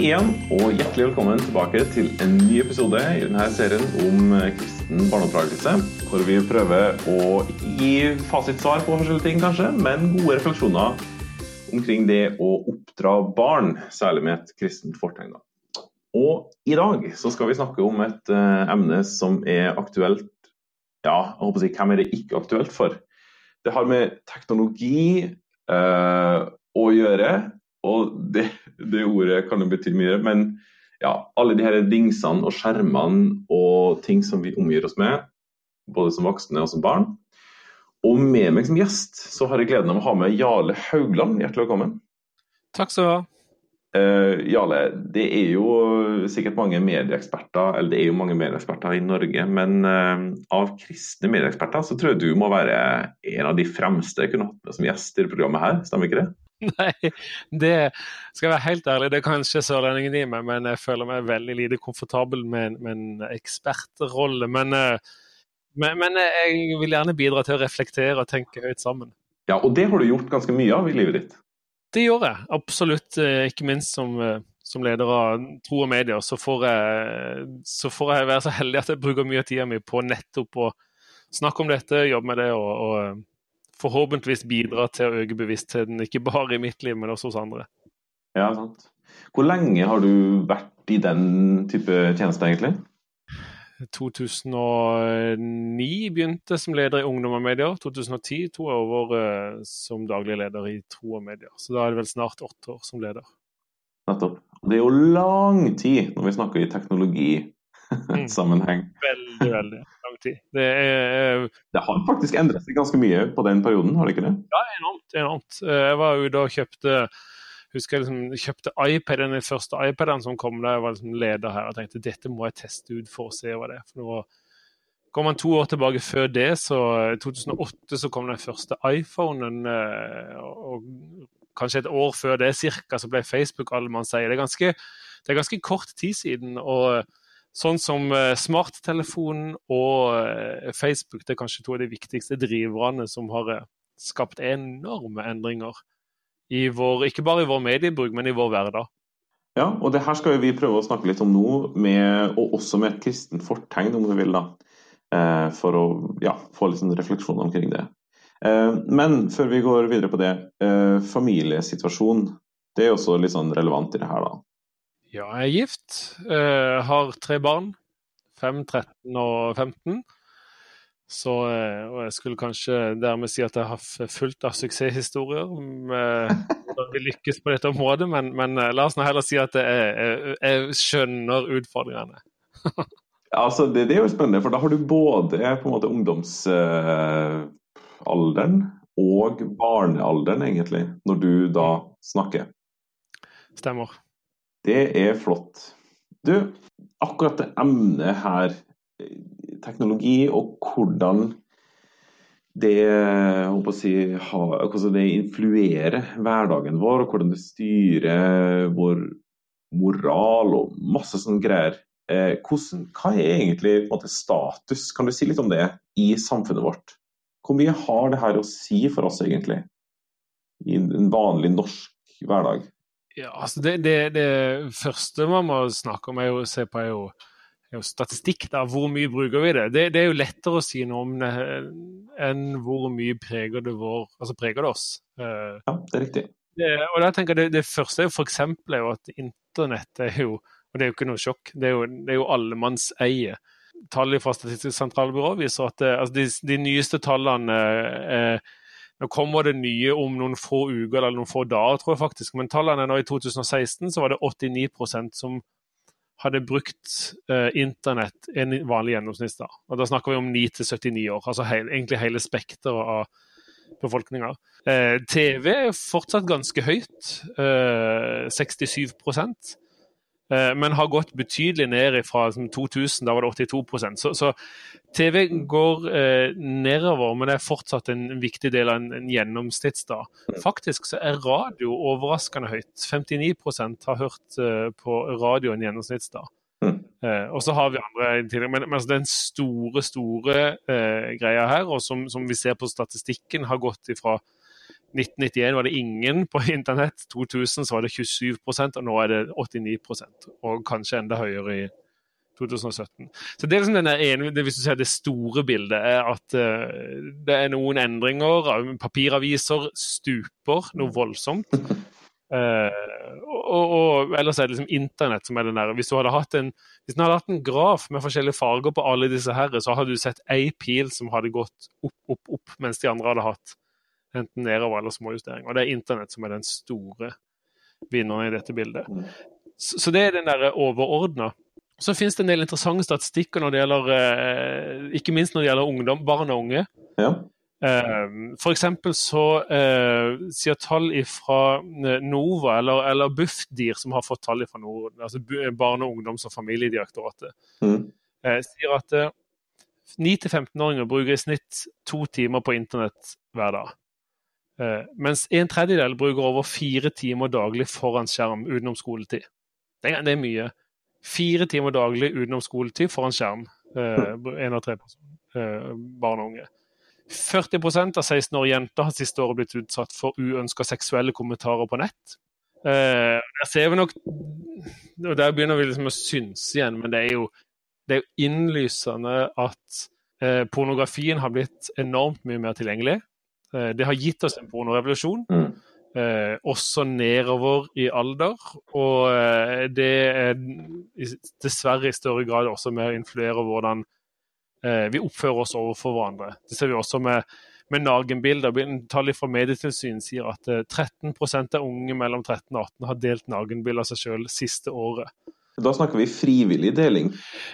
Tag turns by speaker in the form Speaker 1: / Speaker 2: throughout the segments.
Speaker 1: igjen, og hjertelig velkommen tilbake til en ny episode i denne serien om kristen barneoppdragelse. Hvor vi prøver å gi fasitsvar på forskjellige ting, kanskje, men gode refleksjoner omkring det å oppdra barn, særlig med et kristent fortegn. Og i dag så skal vi snakke om et uh, emne som er aktuelt Ja, jeg håper å si hvem er det ikke aktuelt for? Det har med teknologi uh, å gjøre, og det, det, ordet kan jo bety mye. Men ja, alle de her dingsene og skjermene og ting som vi omgir oss med, både som voksne og som barn. Og med meg som gjest så har jeg gleden av å ha med Jarle Haugland. Hjertelig velkommen.
Speaker 2: Takk skal du ha.
Speaker 1: Uh, Jarle, det er jo sikkert mange medieeksperter eller det er jo mange medieeksperter i Norge, men uh, av kristne medieeksperter så tror jeg du må være en av de fremste jeg kunne hatt med som gjest i programmet her, stemmer ikke det?
Speaker 2: Nei, det skal jeg være helt ærlig, det kan ikke sørlendingen i meg, men jeg føler meg veldig lite komfortabel med, med en ekspertrolle. Men, uh, men, men jeg vil gjerne bidra til å reflektere og tenke høyt sammen.
Speaker 1: Ja, og det har du gjort ganske mye av i livet ditt?
Speaker 2: Det gjør jeg, absolutt. Eh, ikke minst som, eh, som leder av Tro og Medier, så får, jeg, så får, jeg, være så heldig at jeg bruker mye av tida mi på nettopp å snakke om dette, jobbe med det og, og, eh, forhåpentligvis bidra til å øke bevisstheten, ikke bare i mitt liv, men også hos andre.
Speaker 1: Ja, sant. Hvor lenge har du vært i den type tjeneste, egentlig?
Speaker 2: 2009 begynte som leder i Ungdom og Medier. 2010 jeg over uh, som daglig leder i Tro og Medier. Så da er det vel snart åtte år som leder.
Speaker 1: Nettopp. Det er jo lang tid når vi snakker i teknologisammenheng. Mm.
Speaker 2: Veldig, veldig lang tid. Det, er,
Speaker 1: uh, det har faktisk endret seg ganske mye på den perioden, har det ikke det?
Speaker 2: Ja, enormt. enormt. Uh, jeg var jo da og kjøpte husker jeg liksom, kjøpte iPaden, den første iPaden som kom da jeg var liksom leder her, og tenkte dette må jeg teste ut for å se hva det er. For nå Går man to år tilbake før det, så i 2008 så kom den første iPhonen. Eh, og kanskje et år før det cirka, så ble Facebook allemannseie. Det, er ganske, det er ganske kort tid siden. og Sånn som eh, smarttelefonen og eh, Facebook det er kanskje to av de viktigste driverne som har skapt enorme endringer vår, ikke bare i vår mediebruk, men i vår hverdag.
Speaker 1: Ja, og det her skal vi prøve å snakke litt om nå, med, og også med et kristent fortegn, om du vil. da, eh, For å ja, få litt sånn refleksjon omkring det. Eh, men før vi går videre på det, eh, familiesituasjon. Det er også litt sånn relevant i det her, da.
Speaker 2: Ja, jeg er gift. Har tre barn. 5, 13 og 15. Så, eh, og jeg skulle kanskje dermed si at jeg har fullt av suksesshistorier med hvordan vi lykkes på dette området, men, men eh, la oss nå heller si at jeg, jeg, jeg skjønner utfordringene.
Speaker 1: altså det, det, er jo spennende, for da har du både på en måte ungdomsalderen eh, og barnealderen, egentlig, når du da snakker.
Speaker 2: Stemmer.
Speaker 1: Det er flott. Du, akkurat det emnet her teknologi og hvordan det, si, hvordan det influerer hverdagen vår, og hvordan det styrer vår moral og masse sånne greier. Eh, hvordan, hva er egentlig måte, status, kan du si litt om det, i samfunnet vårt? Hvor mye har det her å si for oss, egentlig, i en vanlig norsk hverdag?
Speaker 2: Ja, altså det, det, det første man må snakke om, er jo, se på er jo jo statistikk, da. Hvor mye bruker vi det? det? det? er jo lettere å si noe om det enn hvor mye preger det, vår, altså preger det oss.
Speaker 1: Eh, ja, det er riktig.
Speaker 2: Det, og da tenker jeg Det, det første er jo f.eks. er at internett er jo Og det er jo ikke noe sjokk, det er jo, det er jo allemannseie. Tallet fra Statistisk sentralbyrå viser at det, altså de, de, nyeste tallene eh, Nå kommer det nye om noen få uker eller noen få dager, tror jeg faktisk. Men tallene nå i 2016 så var det 89% som hadde brukt eh, internett en vanlig gjennomsnittsdag. Og da snakker vi om 9 til 79 år, altså heil, egentlig hele spekteret av befolkninga. Eh, TV er fortsatt ganske høyt, eh, 67 Eh, men har gått betydelig ned fra 2000, liksom, da var det 82 så, så TV går eh, nedover, men det er fortsatt en, en viktig del av en, en gjennomsnittsdag. Faktisk så er radio overraskende høyt. 59% har hørt eh, på radio en gjennomsnittsdag. Mm. Eh, og så har vi andre tidligere, men, men altså den store, store eh, greia her, og som, som, vi ser på statistikken, har gått ifra 1991 var det ingen på internett, 2000 så var det 27% og nå er det 89% og kanskje enda høyere i 2017. Så det er liksom denne ene, det, Hvis du ser det store bildet, er at uh, det er noen endringer. Papiraviser stuper noe voldsomt. Uh, og, og, ellers er det liksom internett som er den der. Hvis du hadde hatt en, hvis du hadde hatt en graf med forskjellige farger på alle disse her, så hadde du sett ei pil som hadde gått opp, opp, opp, mens de andre hadde hatt enten nedover eller småjustering. Og det er internett som er den store vinneren i dette bildet. Så, så det er den der overordna. Så finnes det en del interessante statistikker når det gjelder, eh, ikke minst når det gjelder ungdom, barn og unge.
Speaker 1: Ja.
Speaker 2: Ehm, for eksempel så sier tall fra eh, NOVA, eller, eller Bufdir, som har fått tall fra NOVA, altså Barne-, ungdoms- og familiedirektoratet, mm. sier at uh, 9-15-åringer bruker i snitt to timer på internett hver dag. Uh, mens en tredjedel bruker over fire timer daglig foran skjerm utenom skoletid. Det er, det er mye. Fire timer daglig utenom skoletid foran skjerm. Én av tre barn og unge. 40% av 16-årige jenter har siste året blitt utsatt for uønska seksuelle kommentarer på nett. Der ser vi nok og Der begynner vi liksom å synse igjen, men det er jo, det er jo innlysende at pornografien har blitt enormt mye mer tilgjengelig. Uh, det har gitt oss en pornorevolusjon, mm. også nedover i alder. Og det er dessverre i større grad også med å influere hvordan Eh, vi oppfører oss overfor hverandre. Det ser vi også med, med nagenbilder. Tall fra Medietilsynet sier at 13 eh, av unge mellom 13 og 18 har delt nagenbilder av seg selv siste året.
Speaker 1: Da snakker vi frivillig deling?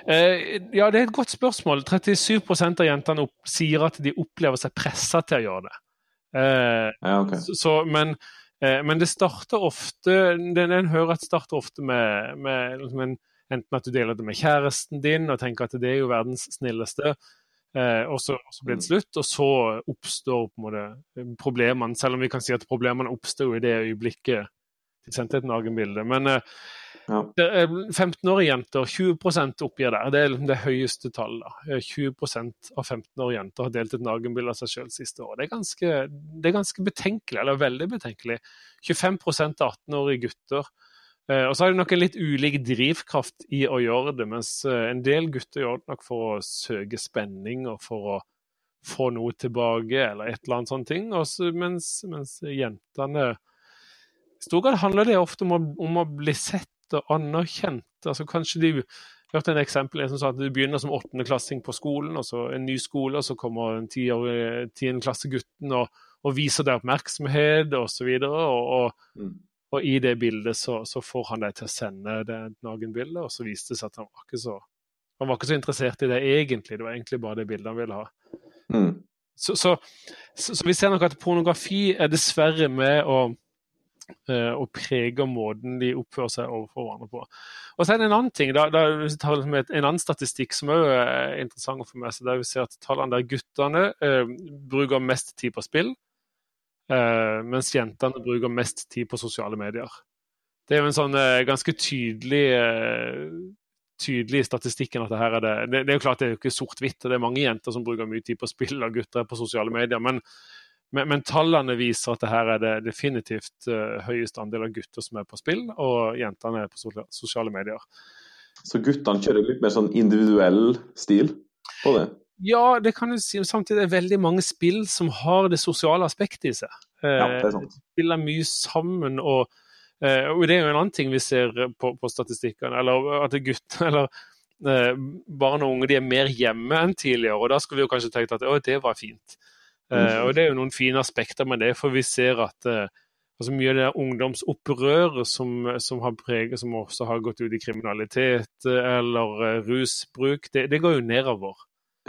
Speaker 2: Eh, ja, det er et godt spørsmål. 37% av jentene opp, sier at de opplever seg pressa til å gjøre det.
Speaker 1: Eh, ja, okay.
Speaker 2: så, men, eh, men, det starter ofte det, En hører at det starter ofte med, med liksom en Enten at du deler det med kjæresten din og tenker at det er jo verdens snilleste, eh, og, så, blir det mm. slutt. Og så oppstår på en måte problemene, selv om vi kan si at problemene oppstår i det øyeblikket de sendte et nakenbilde. Men eh, ja. 15-årige jenter, 20% oppgir der. Det er liksom det høyeste tallet. 20% av 15-årige jenter har delt et nakenbilde av seg selv siste år. Det er, ganske, det er ganske betenkelig, eller veldig betenkelig. 25% av 18-årige gutter Eh, og så har de nok en litt ulik drivkraft i å gjøre det, mens eh, en del gutter gjør det nok for å søke spenning og for å få noe tilbake, eller et eller annet sånt ting. Også, mens, mens, jentene I stor grad handler det ofte om å, om å bli sett og anerkjent. Altså Kanskje de hørte en eksempel en som sa at du begynner som åttendeklassing på skolen, og så en ny skole, og så kommer en tiendeklassegutten og, og viser deg oppmerksomhet osv. Og, så og, og, mm. Og i det bildet så, så får han deg til å sende det nakenbildet, og så viste det seg at han var ikke så han var ikke så interessert i det egentlig, det var egentlig bare det bildet han ville ha. Mm. Så, så, så, så, vi ser nok at pornografi er dessverre med å, uh, preger måten de oppfører seg overfor hverandre på. Og så er det en annen ting, da, da vi tar et, en annen statistikk som også er interessant å få med seg, der vi ser at tallene der guttene eh, bruker mest tid på spill, eh, mens jentene bruker mest tid på sosiale medier. Det er jo en sånn eh, ganske tydelig, uh, tydelig i statistikken at det her er det Det, det er jo klart det er jo ikke sort-hvitt, det er mange jenter som bruker mye tid på spill, og gutter er på sosiale medier. Men, men, men, tallene viser at det her er det definitivt høyest andel av gutter som er på spill, og jentene er på sosiale medier.
Speaker 1: Så guttene kjører litt mer sånn individuell stil på det?
Speaker 2: Ja, det kan du si. Samtidig er det veldig mange spill som har det sosiale aspektet i seg.
Speaker 1: Ja, det er sant.
Speaker 2: De spiller mye sammen, og, eh, og, det er jo en annen ting vi ser på, på statistikkene. Eller at gutter eller eh, barn og unge de er mer hjemme enn tidligere. Og da skulle vi jo kanskje tenkt at å, det var fint. Mm. Og det er jo noen fine aspekter med det, for vi ser at altså mye av det ungdomsopprøret som, som, har preget, som også har gått ut i kriminalitet eller rusbruk, det, det går jo nedover.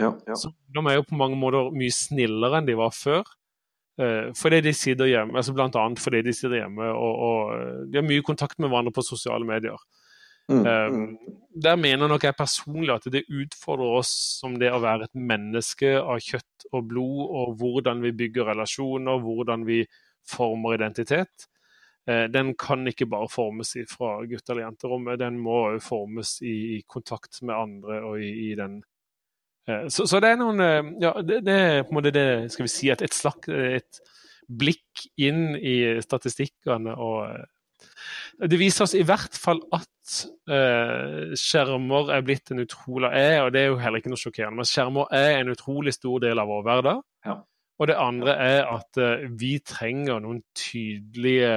Speaker 1: Ja, ja.
Speaker 2: Så de er jo på mange måter mye snillere enn de var før. Fordi de sitter hjemme, altså blant annet fordi de sitter hjemme og, og eh, de har mye kontakt med hverandre på sosiale medier. Mm, uh, Der mener nok jeg personlig at det utfordrer oss som det å være et menneske av kjøtt og blod, og hvordan vi bygger relasjoner, hvordan vi former identitet. Uh, den kan ikke bare formes fra gutte- eller jenterommet, den må formes i, i, kontakt med andre og i, i den Eh, så, så, det er noen eh, Ja, det, det, er på en måte det Skal vi si at et slags et blikk inn i statistikkene. og det viser oss i hvert fall at eh, skjermer er blitt en utrolig er, og det er jo heller ikke noe sjokkerende, men skjermer er en utrolig stor del av vår hverdag. Ja. Og det andre er at eh, vi trenger noen tydelige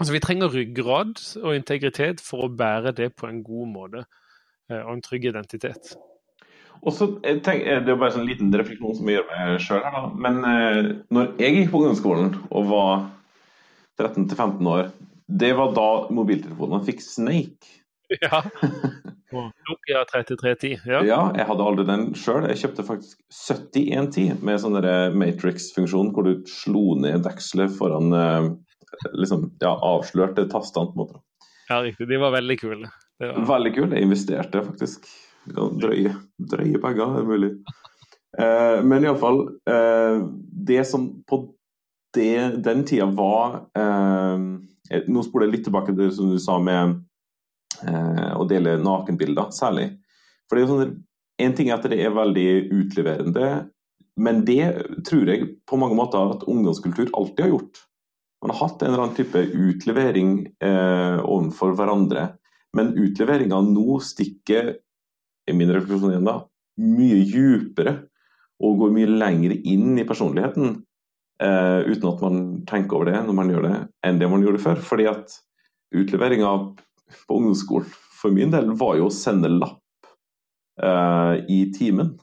Speaker 2: Altså vi trenger ryggrad og integritet for å bære det på en god måte, eh, og en trygg identitet.
Speaker 1: Og så tenk, Det er bare en sånn liten refleksjon som jeg gjør meg sjøl her, da. Men når jeg gikk på ungdomsskolen og var 13-15 år, det var da mobiltelefonene fikk Snake.
Speaker 2: Ja. Nokia 3310. Ja.
Speaker 1: ja, jeg hadde aldri den sjøl. Jeg kjøpte faktisk 7110 med sånn Matrix-funksjon hvor du slo ned dekselet foran eh, liksom, ja, avslørte tastene. på en måte.
Speaker 2: Ja, riktig. De var veldig kule.
Speaker 1: Var... Veldig kule. Jeg investerte faktisk. Drøye, drøye penger, er mulig. Eh, men iallfall eh, Det som på det, den tida var eh, Eh, nå spoler jeg litt tilbake til det som du sa med eh, å dele nakenbilder, særlig. For det er sånn, En ting er at det er veldig utleverende, men det tror jeg på mange måter at ungdomskultur alltid har gjort. Man har hatt en eller annen type utlevering eh, overfor hverandre. Men utleveringa nå stikker i min refleksjon igjen da, mye dypere og går mye lenger inn i personligheten uh, uten at man tenker over det når man gjør det, enn det man gjorde før. Fordi at utleveringa på ungdomsskolen for min del var jo å sende lapp uh, i timen.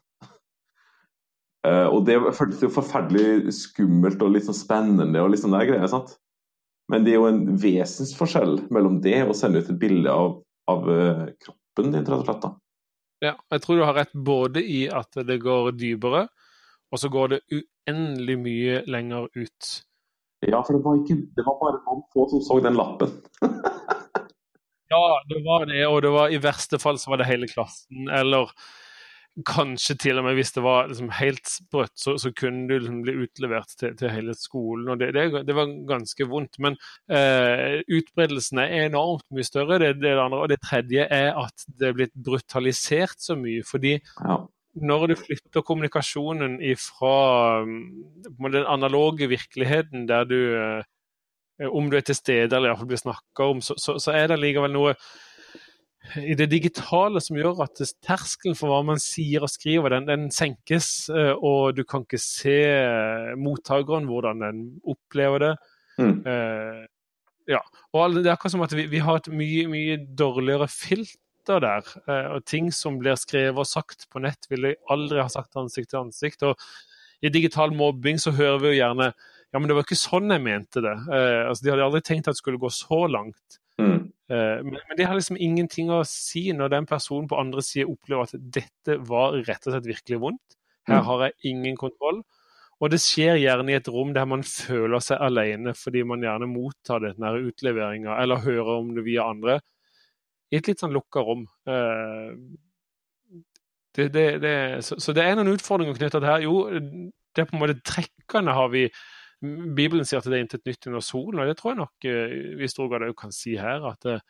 Speaker 1: Uh, og det føltes jo forferdelig skummelt og litt sånn spennende og litt sånn der greier. sant? Men det er jo en vesensforskjell mellom det og å sende ut et bilde av, av kroppen din, rett og slett. da.
Speaker 2: Ja, jeg tror du har rett både i at det går dypere, og så går det uendelig mye lenger ut.
Speaker 1: Ja, for det var, ikke, det var bare noen få som så den lappen.
Speaker 2: ja, det var det, og det var i verste fall så var det hele klassen. Eller kanskje til og med hvis det var liksom helt sprøtt, så, så, kunne du liksom bli utlevert til, til hele skolen. og Det, det, det var ganske vondt. Men eh, utbredelsen er enormt mye større. Det, det, andre, og det tredje er at det er blitt brutalisert så mye. fordi ja når du flytter kommunikasjonen fra mm, den analoge virkeligheten, der du eh, Om du er til stede eller iallfall blir snakka om, så, så, så, er det likevel noe i det digitale som gjør at terskelen for hva man sier og skriver, den, den senkes. Eh, og du kan ikke se eh, mottakeren, hvordan den opplever det. Mm. Uh, ja. Og det er akkurat som at vi, vi har et mye, mye dårligere filt sitter der, eh, og ting som blir skrevet og sagt på nett, ville jeg aldri ha sagt ansikt til ansikt. og I digital mobbing så hører vi jo gjerne ja, men det var ikke sånn jeg mente det. Eh, altså, De hadde aldri tenkt at det skulle gå så langt. Mm. Eh, men, men, det har liksom ingenting å si når den personen på andre side opplever at dette var rett og slett virkelig vondt. Her mm. har jeg ingen kontroll. Og det skjer gjerne i et rom der man føler seg alene fordi man gjerne mottar denne utleveringa eller hører om det via andre i et litt sånn lukka rom. Eh, det, det, det, så, så, det er noen utfordringer knytta til her. Jo, det er på en måte trekkene har vi Bibelen sier at det er intet nytt under solen, og det tror jeg nok eh, vi i stor grad òg kan si her. At eh,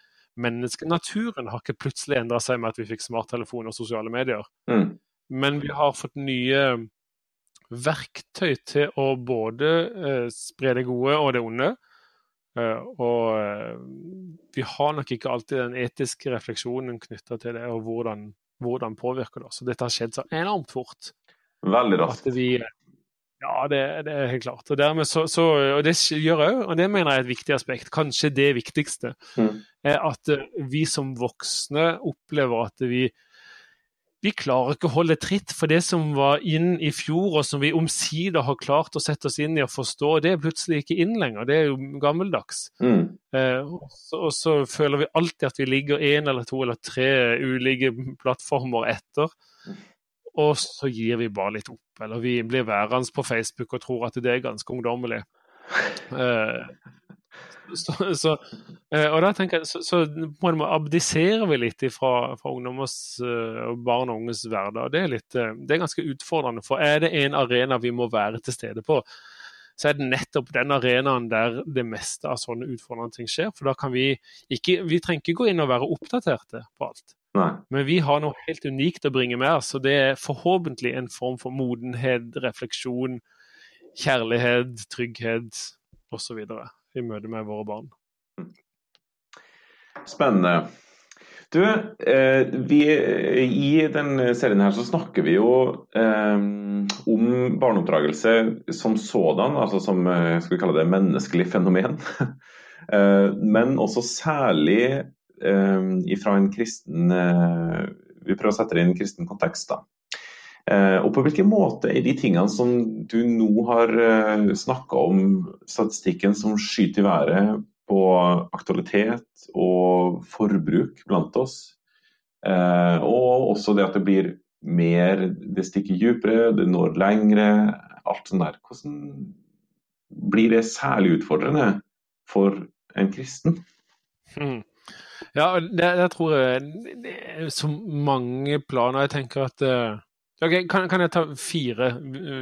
Speaker 2: menneskenaturen har ikke plutselig endra seg med at vi fikk smarttelefon og sosiale medier. Mm. Men vi har fått nye verktøy til å både spre det gode og det onde. Eh, og eh, vi har nok ikke alltid den etiske refleksjonen knytta til det, og hvordan, hvordan påvirker det oss. Dette har skjedd så enormt fort.
Speaker 1: Veldig raskt.
Speaker 2: Ja, det, det, er helt klart. Og, så, så, og det gjør òg, og det mener jeg er et viktig aspekt, kanskje det viktigste, mm. er at eh, vi som voksne opplever at vi vi klarer ikke å holde tritt for det som var inn i fjor, og som vi omsider har klart å sette oss inn i og forstå. Det er plutselig ikke inn lenger. Det er jo gammeldags. Mm. Eh, og, så, og, så, føler vi alltid at vi ligger én eller to eller tre ulike plattformer etter. Og så gir vi bare litt opp. Eller vi blir værende på Facebook og tror at det er ganske ungdommelig. Eh, så, så, eh, og da tenker jeg, så, så på en måte abdiserer vi litt fra, fra ungdommers eh, og barn og unges hverdag. Det er, litt, eh, det er ganske utfordrende. For er det en arena vi må være til stede på, så er det nettopp den arenaen der det meste av sånne utfordrende ting skjer. For da kan vi ikke Vi trenger ikke gå inn og være oppdaterte på alt. Nei. Men vi har noe helt unikt å bringe med oss, og det er forhåpentlig en form for modenhet, refleksjon, kjærlighet, trygghet osv. i møte med våre barn.
Speaker 1: Spennende. Du, eh, vi, I denne serien her så snakker vi jo eh, om barneoppdragelse som sådan, altså som eh, skal vi kalle det menneskelig fenomen. Men også særlig eh, fra en kristen Vi prøver å sette det i en kristen kontekst. da. Og på hvilken måte er de tingene som du nå har snakka om, statistikken som skyter i været, på aktualitet og forbruk blant oss. Eh, og også det at det blir mer, det stikker dypere, det når lengre. Alt sånt der. Hvordan blir det særlig utfordrende for en kristen?
Speaker 2: Mm. Ja, det, det, tror jeg det er så mange planer. Jeg tenker at uh, okay, kan, kan, jeg ta fire,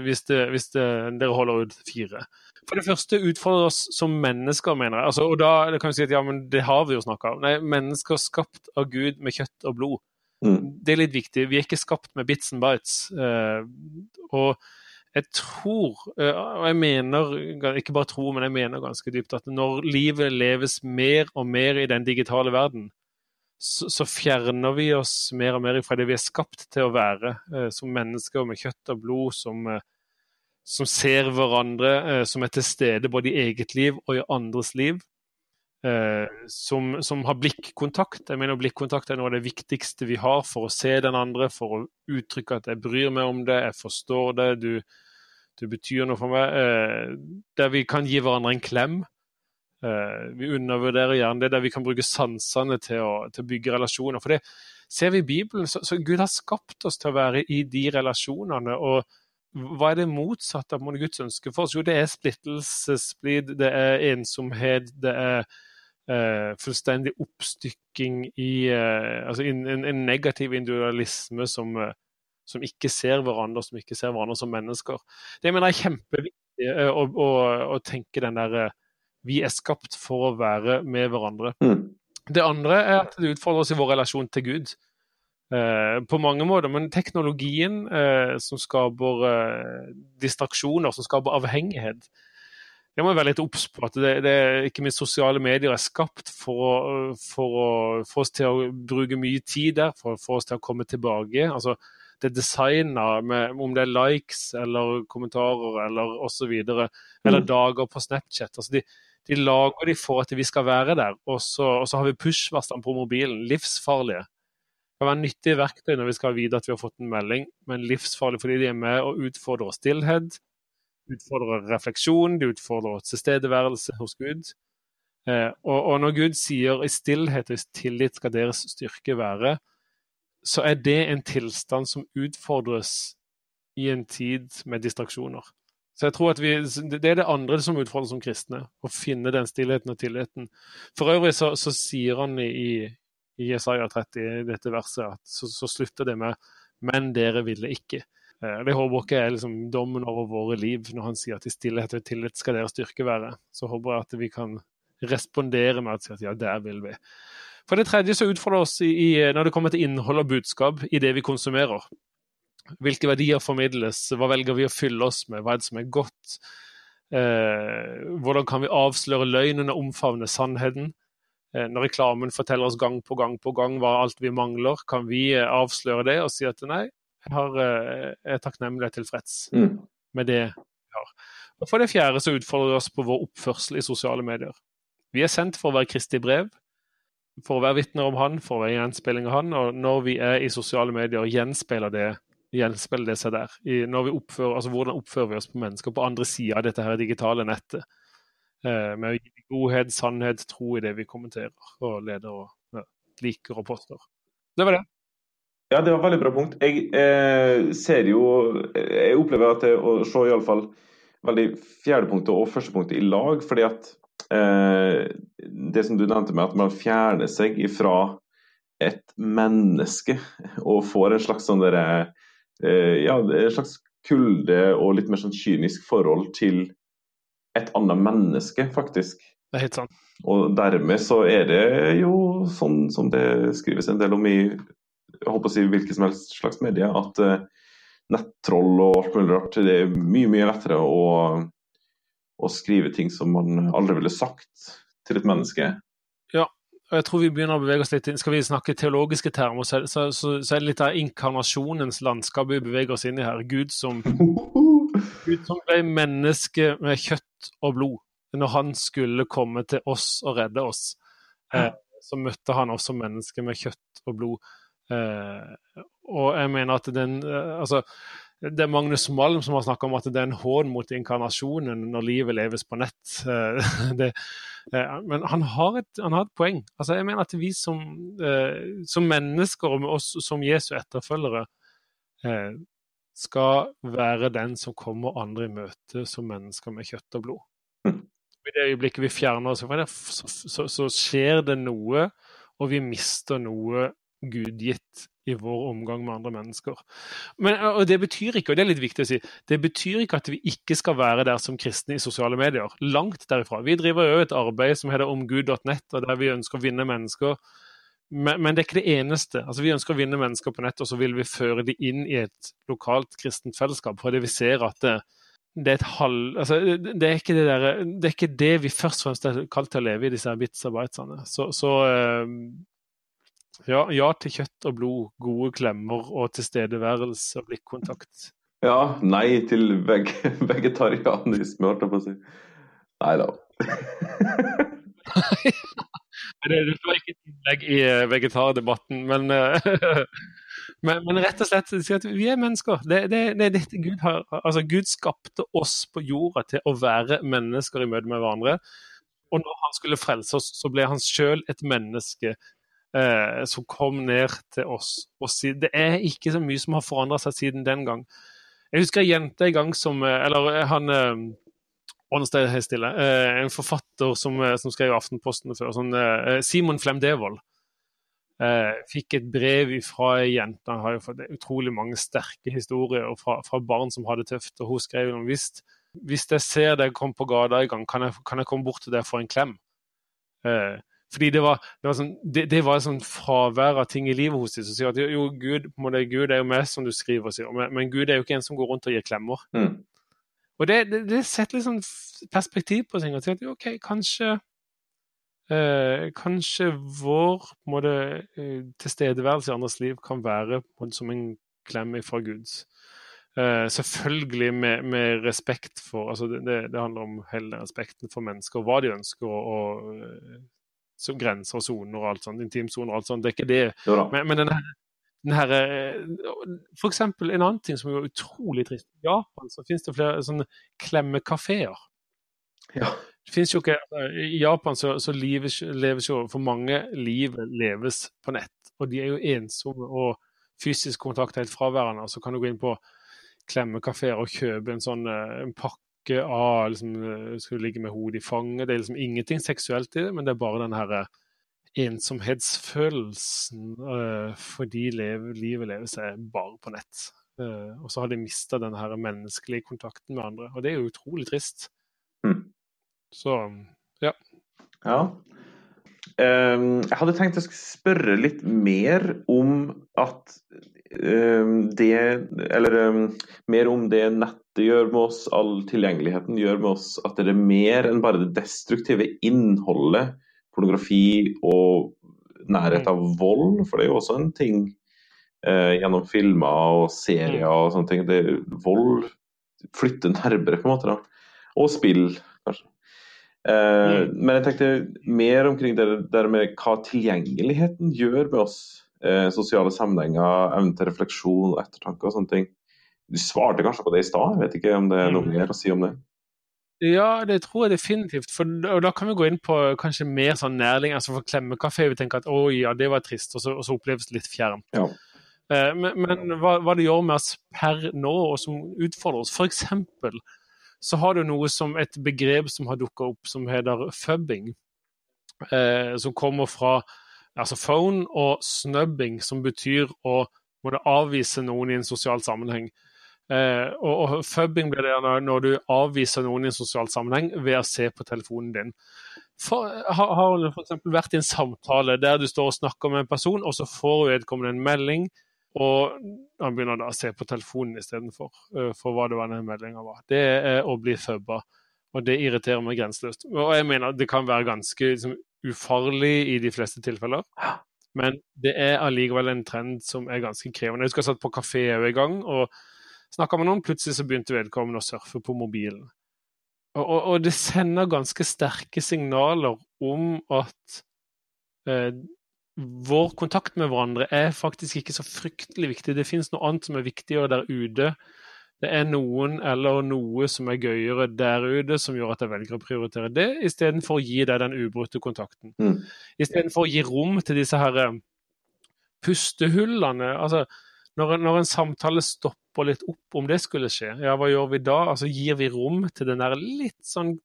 Speaker 2: hvis, det, hvis dere holder ut fire? For det første utfordrer oss som mennesker, mener jeg. Altså, og da kan vi si at ja, men det har vi jo snakka om. Nei, mennesker skapt av Gud med kjøtt og blod. Mm. Det er litt viktig. Vi er ikke skapt med bits and bites. Uh, og jeg tror, uh, og jeg mener, ikke bare tror, men jeg mener ganske dypt, at når livet leves mer og mer i den digitale verden, så, så fjerner vi oss mer og mer fra det vi er skapt til å være, uh, som mennesker med kjøtt og blod, som som ser hverandre, eh, som er til stede både i eget liv og i andres liv. Eh, som, som, har blikkontakt. Jeg mener Blikkontakt er noe av det viktigste vi har for å se den andre, for å uttrykke at jeg bryr meg om det, jeg forstår det, du, du betyr noe for meg. Eh, der vi kan gi hverandre en klem. Vi undervurderer gjerne det, der vi kan bruke sansene til å, til å bygge relasjoner. For det ser vi i Bibelen, så, så Gud har skapt oss til å være i de relasjonene. og hva er det motsatte av Guds ønske for oss? Jo, det er splittelsesplid, det er ensomhet, det er uh, fullstendig oppstykking i uh, Altså en, en, negativ individualisme som, uh, som, ikke ser hverandre, som ikke ser hverandre som mennesker. Det mener jeg er kjempeviktig å, å, å, tenke den der Vi er skapt for å være med hverandre. Mm. Det andre er at det utfordrer oss i vår relasjon til Gud. Eh, på mange måter. Men teknologien eh, som skaper eh, distraksjoner, som skaper avhengighet, det må være litt obs på. at det, det, Ikke minst sosiale medier er skapt for for å få oss til å bruke mye tid der, for å få oss til å komme tilbake. altså det er designa om det er likes eller kommentarer eller osv. Eller mm. dager på Snapchat. altså de, de lager de for at vi skal være der, og så, og så har vi push-varslene på mobilen. Livsfarlige Det kan være nyttige verktøy når vi skal vite at vi har fått en melding, men livsfarlige fordi de er med og utfordrer stillhet, utfordrer refleksjon, de utfordrer tilstedeværelse hos Gud. Eh, og, og, når Gud sier 'i stillhet og i tillit skal deres styrke være', så er det en tilstand som utfordres i en tid med distraksjoner. Så jeg tror at vi, Det er det andre som utfordrer som kristne, å finne den stillheten og tilliten. For øvrig så, så sier han i, i Jesaja 30, i dette verset, at så, så, slutter det med 'men dere ville ikke'. Eh, det håper ikke er liksom dommen over våre liv når han sier at i stillhet og tillit skal deres styrke være. Så håper jeg at vi kan respondere med å si at ja, der vil vi. For det tredje så utfordrer oss i, i, når det kommer til innhold og budskap i det vi konsumerer. Hvilke verdier formidles, hva velger vi å fylle oss med, hva er det som er godt? Eh, hvordan kan vi avsløre løgnen og omfavne sannheten? Eh, når reklamen forteller oss gang på gang på gang hva alt vi mangler, kan vi eh, avsløre det og si at nei, jeg, har, eh, jeg er takknemlig og tilfreds mm. med det vi har. Og For det fjerde så utfordrer vi oss på vår oppførsel i sosiale medier. Vi er sendt for å være Kristi brev, for å være vitner om Han, for å være gjenspeiling av Han. Og når vi er i sosiale medier, og gjenspeiler det, gjenspeiler det seg der. I, oppfører, altså Hvordan oppfører vi oss på mennesker på andre sida av dette her digitale nettet? Eh, med å gi godhet, sannhet, tro i det vi kommenterer og leder og ja, liker og poster. Det var det.
Speaker 1: Ja, det var et veldig bra punkt. Jeg eh, ser jo Jeg opplever at det å se iallfall veldig fjerdepunktet og førstepunktet i lag, fordi at eh, det som du nevnte med at man fjerner seg ifra et menneske og får en slags sånn derre eh, Ja, en slags kulde og litt mer sånn kynisk forhold til et annet menneske, faktisk.
Speaker 2: Det er helt sant.
Speaker 1: Og dermed så er det jo sånn som det skrives en del om i jeg håper å si hvilket som helst slags medie, at uh, nettroll og alt mulig rart. Det er mye, mye lettere å, å skrive ting som man aldri ville sagt til et menneske.
Speaker 2: Og jeg tror vi begynner å bevege oss litt inn. Skal vi snakke teologiske termer, så, så, så, så er det litt av inkarnasjonens landskap vi beveger oss inn i her. Gud som, Gud som ble menneske med kjøtt og blod. Når han skulle komme til oss og redde oss, eh, så møtte han også mennesker med kjøtt og blod. Eh, og jeg mener at den eh, altså, det er Magnus Malm som har snakka om at det er en hån mot inkarnasjonen når livet leves på nett. Eh, det, men han har, et, han har, et, poeng. Altså, jeg mener at vi som, som mennesker, og oss som Jesu etterfølgere, skal være den som kommer andre i møte som mennesker med kjøtt og blod. I det øyeblikket vi fjerner oss fra det, så, så, så skjer det noe, og vi mister noe gudgitt i vår omgang med andre mennesker. Men, og Det betyr ikke og det er litt viktig å si, det betyr ikke at vi ikke skal være der som kristne i sosiale medier. Langt derifra. Vi driver jo et arbeid som heter omgud.nett, og der vi ønsker å vinne mennesker. Men, men, det er ikke det eneste. Altså, Vi ønsker å vinne mennesker på nett, og så vil vi føre dem inn i et lokalt kristent fellesskap. Fordi vi ser at det, det er halv... Altså, det, er ikke det, der, det er ikke det vi først og fremst er kalt til å leve i, disse her bitsarbeiderne. Så, så ja, ja, til kjøtt og blod, gode klemmer og tilstedeværelse og blikkontakt.
Speaker 1: Ja, nei til veg vegetarianisme, holdt jeg på å si. Nei da.
Speaker 2: det, det var ikke et innlegg i eh, vegetardebatten, men, eh, men, men, rett og slett si at vi er mennesker. Det, det, det, det Gud, har, altså Gud skapte oss på jorda til å være mennesker i møte med hverandre. Og når han skulle frelse oss, så ble han sjøl et menneske eh, som kom ned til oss. Og si, det er ikke så mye som har forandra seg siden den gang. Jeg husker ei jente en gang som eh, Eller eh, han eh, helt stille, en forfatter som, som skrev Aftenposten før, sånn, Simon Flem Devold. Eh, fikk et brev fra ei jente. Han har jo fått utrolig mange sterke historier fra, fra barn som har det tøft. og Hun skrev om hvis, hvis jeg ser deg komme på gata i gang, kan jeg, kan jeg komme bort til deg og få en klem? Eh, fordi det var, det var, sånn, det, det var sånn fravær av ting i livet hos dem som sier at jo, Gud, måte, Gud er jo med, som du skriver, sier, men, men, Gud er jo ikke en som går rundt og gir klemmer. Mm. Og det, det, setter litt sånn perspektiv på ting. og sier at OK, kanskje eh, Kanskje vår måte, eh, tilstedeværelse i andres liv kan være måte, som en klem fra Guds. Uh, selvfølgelig med, med, respekt for altså det, det, handler om hele respekten for mennesker, og hva de ønsker, og, og grenser og soner og alt sånt, intimsoner og alt sånt. Det er ikke det. Men, men denne, denne eh, For eksempel en annen ting som er utrolig trist. I Japan så finnes det flere sånne klemmekafeer. Ja. Det finnes jo ikke, altså, I Japan så, så leves, leves, jo for mange livet leves på nett. Og de er jo ensomme og fysisk kontakt helt fraværende. Så kan du gå inn på klemmekafeer og kjøpe en sånn eh, en pakke ikke av, liksom, eh, skal ligge med hodet i fanget. Det er liksom ingenting seksuelt i det, men det er bare den her eh, ensomhetsfølelsen uh, fordi leve, livet lever seg bare på nett. Uh, og så har de mista den her menneskelige kontakten med andre, og det er jo utrolig trist. Mm. Så ja.
Speaker 1: Ja. Um, jeg hadde tenkt å spørre litt mer om at um, det Eller um, mer om det nettet gjør med oss, all tilgjengeligheten gjør med oss at det er mer enn bare det destruktive innholdet, pornografi og nærhet av vold, for det er jo også en ting eh, gjennom filmer og serier og sånne ting. Det, vold flytter nærmere, på en måte. da. Og spill, kanskje. Eh, mm. Men jeg tenkte mer omkring det der med hva tilgjengeligheten gjør med oss. Eh, sosiale sammenhenger, evne til refleksjon og ettertanke og sånne ting. Du svarte kanskje på det i stad, jeg vet ikke om det er noe mm. mer å si om det?
Speaker 2: Ja, det tror jeg definitivt. For, og da kan vi gå inn på kanskje mer sånn nærling. altså For klemmekafé vi tenker at å ja, det var trist, og så, og så oppleves det litt fjernt. Ja. Eh, men, men hva, hva, det gjør med oss per nå, og som utfordrer oss. For eksempel så har du noe som et begrep som har dukka opp som heter fubbing. Eh, som kommer fra altså phone og snubbing, som betyr å måtte avvise noen i en sosial sammenheng. Eh, og, og fubbing blir det når, når, du avviser noen i en sosial sammenheng ved å se på telefonen din. For, har, har du f.eks. vært i en samtale der du står og snakker med en person, og så får vedkommende en melding Og han begynner da å se på telefonen istedenfor, uh, for hva det var den meldinga var. Det er å bli fubba, og det irriterer meg grenseløst. Og jeg mener det kan være ganske liksom, ufarlig i de fleste tilfeller. Men det er allikevel en trend som er ganske krevende. Jeg husker jeg satt på kafé en gang og snakka med noen. Plutselig så begynte vedkommende å surfe på mobilen. Og, og, og det sender ganske sterke signaler om at eh, vår kontakt med hverandre er faktisk ikke så fryktelig viktig. Det finnes noe annet som er viktigere der ute. Det er noen eller noe som er gøyere der ute, som gjør at jeg velger å prioritere det, istedenfor å gi deg den ubrutte kontakten. Mm. Istedenfor å gi rom til disse her eh, pustehullene. Altså, når, når, en samtale stopper litt opp, om det skulle skje, ja, hva gjør vi da? Altså, gir vi rom til den der litt sånn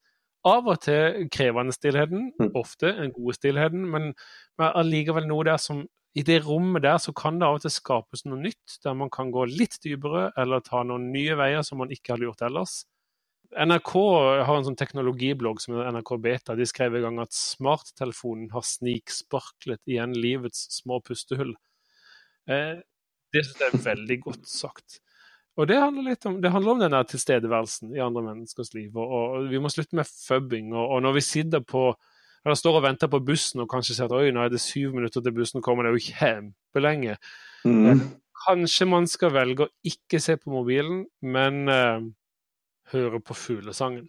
Speaker 2: av og til krevende stillheten, mm. ofte en god stillheten, men, men allikevel noe der som i det rommet der så kan det av og til skapes noe nytt, der man kan gå litt dypere eller ta noen nye veier som man ikke hadde gjort ellers. NRK har en sånn teknologiblogg som er NRK Beta. De skrev en gang at smarttelefonen har sniksparklet igjen livets små pustehull. Eh, det synes jeg er veldig godt sagt. Og det handler litt om, det handler om denne tilstedeværelsen i andre menneskers liv. Og, og vi må slutte med fubbing. Og, og, når vi sitter på eller står og venter på bussen og kanskje ser at oi, nå er det syv minutter til bussen kommer, det er jo kjempelenge. Mm. Kanskje man skal velge å ikke se på mobilen, men uh, høre på fuglesangen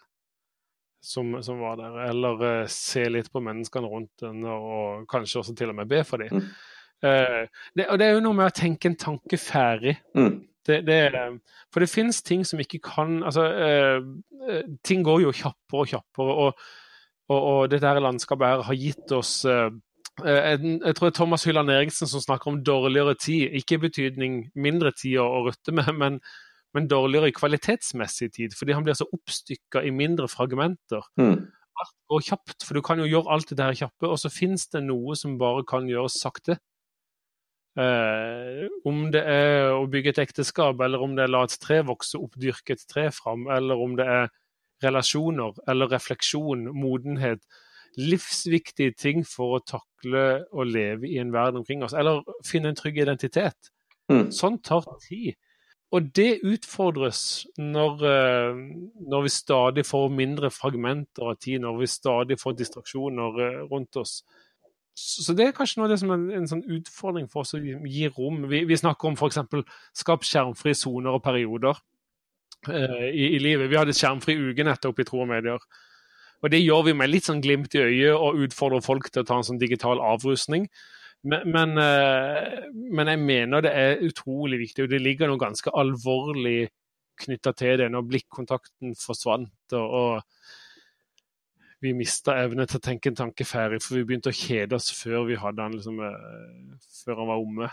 Speaker 2: som, som, var der. Eller uh, se litt på menneskene rundt den, og kanskje også til og med be for dem. Mm. Uh, det, og det er jo noe med å tenke en tanke ferdig. Mm. Det, det, for det finnes ting som ikke kan altså, uh, Ting går jo kjappere og kjappere. Og, og, og dette her landskapet her har gitt oss uh, jeg, jeg tror det er Thomas Hylland Eriksen som snakker om dårligere tid. Ikke i betydning mindre tid å, å rutte med, men, men, dårligere kvalitetsmessig tid. Fordi han blir så oppstykka i mindre fragmenter. Mm. Alt går kjapt, for du kan jo gjøre alt det her kjappe, og så finnes det noe som bare kan gjøres sakte. Eh, om det er å bygge et ekteskap, eller om det er la et tre vokse opp, dyrke et tre fram, eller om det er relasjoner eller refleksjon, modenhet. Livsviktige ting for å takle å leve i en verden omkring oss, eller finne en trygg identitet. Mm. Sånt tar tid. Og det utfordres når, eh, når, vi stadig får mindre fragmenter av tid, når vi stadig får distraksjoner eh, rundt oss. Så det er kanskje noe av det som er en, sånn utfordring for oss å gi rom. Vi, vi snakker om f.eks. skap skjermfrie soner og perioder eh, i, i, livet. Vi hadde skjermfri uke nettopp i Tro og Medier. Og det gjør vi med litt sånn glimt i øyet og utfordrer folk til å ta en sånn digital avrusning. Men, men, eh, men jeg mener det er utrolig viktig, og det ligger noe ganske alvorlig knytta til det når blikkontakten forsvant. og, og vi mista evne til å tenke en tanke ferdig, for vi begynte å kjede oss før vi hadde han liksom, eh, før han var omme.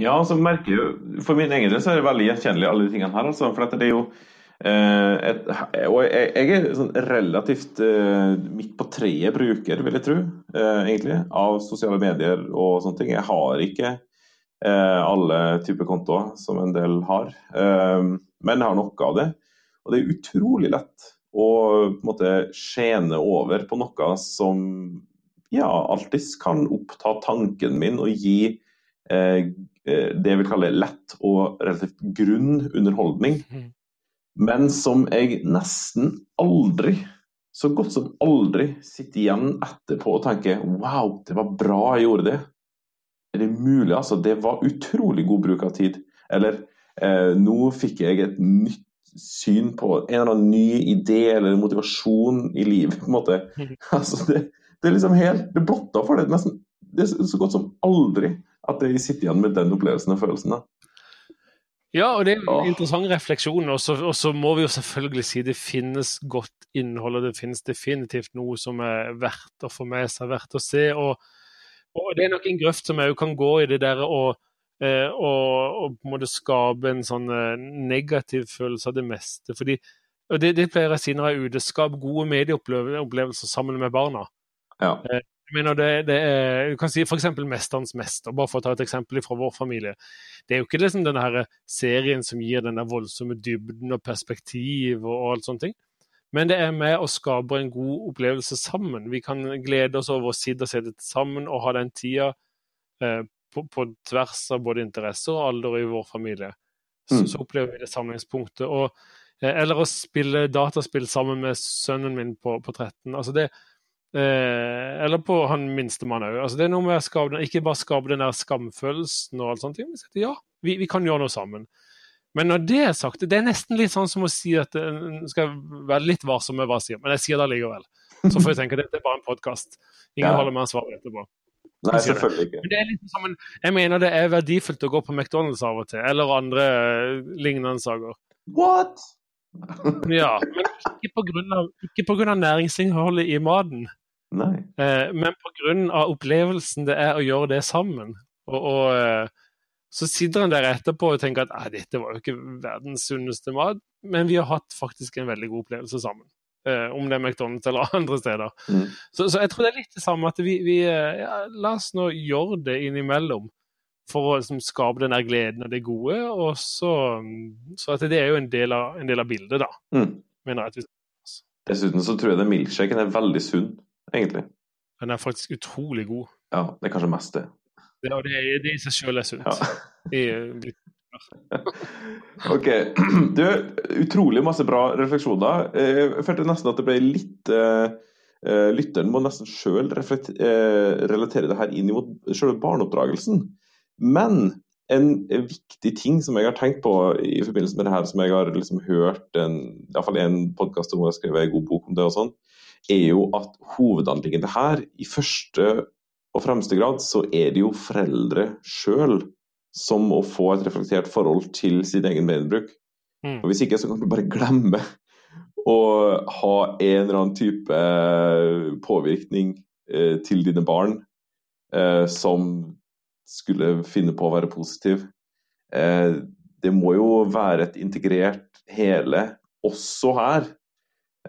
Speaker 1: Ja, så merker jo, For min egen del så er det veldig gjenkjennelig, alle de tingene her. Altså, for det er jo eh, et, og jeg, er sånn relativt eh, midt på treet bruker, vil jeg tro, egentlig, av sosiale medier og sånne ting. Jeg har ikke alle typer kontoer som en del har, men jeg har noe av det. Og det er utrolig lett og på en måte skjene over på noe som ja, alltids kan oppta tanken min og gi eh, eh, det jeg vil kalle lett og relativt grunn underholdning. Mhm. Men som jeg nesten aldri, så godt som aldri, sitter igjen etterpå og tenker wow, det var bra jeg gjorde det. Er det mulig? Altså, det var utrolig god bruk av tid. Eller eh, nå fikk jeg et nytt syn på en eller annen ny idé eller motivasjon i livet. på en måte. Altså, det, det, er liksom helt, det blotter for det. Nesten, det er så godt som aldri at jeg sitter igjen med den opplevelsen og følelsen. da.
Speaker 2: Ja, og det er en interessant refleksjon. Og så må vi jo selvfølgelig si det finnes godt innhold, og det finnes definitivt noe som er verdt å få med seg, verdt å se. Og, og det er nok en grøft som òg kan gå i det der å og, og, på en måte skape en sånn eh, negativ følelse av det meste. Fordi, og det, det pleier jeg å si når jeg er ute. Skap gode medieopplevelser sammen med barna. Ja. Eh, jeg mener det, det er, Du kan si f.eks. 'Mesterens mester', bare for å ta et eksempel fra vår familie. Det er jo ikke liksom denne her serien som gir den voldsomme dybden og perspektiv og, og alt sånne ting. Men det er med å skape en god opplevelse sammen. Vi kan glede oss over å sitte og se det sammen og ha den tida på, på, tvers av både interesser og alder i vår familie. Så, mm. så opplever vi det samlingspunktet. Og, eh, eller å spille dataspill sammen med sønnen min på, på 13. altså det Eh, eller på han minstemann òg. Altså, det er noe med å skape, ikke bare skape den der skamfølelsen og alt sånt. Men ja, vi, vi, kan gjøre noe sammen. Men når det er sagt, det er nesten litt sånn som å si at en skal være litt varsom med hva jeg sier, men jeg sier det allikevel. Så får jeg tenke at dette er bare en podkast. Ingen ja. holder med ansvar etterpå.
Speaker 1: Nei, selvfølgelig ikke.
Speaker 2: Men det er litt som en, jeg mener det er verdifullt å gå på McDonald's av og til, eller andre eh, lignende saker.
Speaker 1: What?
Speaker 2: ja, men ikke pga. Ikke på grunn av næringsinnholdet i maten.
Speaker 1: Nei.
Speaker 2: Eh, men pga. opplevelsen det er å gjøre det sammen. Og, og eh, så sitter han der etterpå og tenker at dette var jo ikke verdens sunneste mat, men vi har hatt faktisk en veldig god opplevelse sammen. Eh, om det er McDonald's eller andre steder. Mm. Så, så, jeg tror det er litt det samme at vi, vi eh, ja, La oss nå gjøre det innimellom for å liksom, skape den der gleden og det gode. og så, så at Det er jo en del av, en del av bildet, da.
Speaker 1: Mm. jeg. Dessuten så tror jeg den milkshaken er veldig sunn, egentlig.
Speaker 2: Den er faktisk utrolig god.
Speaker 1: Ja, det er kanskje mest det.
Speaker 2: Ja, det, det i seg selv er sunt. Ja. I,
Speaker 1: ok. Du, utrolig masse bra refleksjoner. Eh, jeg følte nesten at det ble litt uh, Lytteren må nesten sjøl relatere det her inn mot selve barneoppdragelsen. Men en viktig ting som jeg har tenkt på i forbindelse med det her, som jeg har liksom hørt en, iallfall en podkast om, og skrevet en god bok om det og sånn, er jo at hovedanliggende her, i første og fremste grad, så er det jo foreldre sjøl som å få et reflektert forhold til sin egen mediebruk. Mm. Og Hvis ikke så kan du bare glemme å ha en eller annen type eh, påvirkning eh, til dine barn eh, som skulle finne på å være positiv. Eh, det må jo være et integrert hele også her,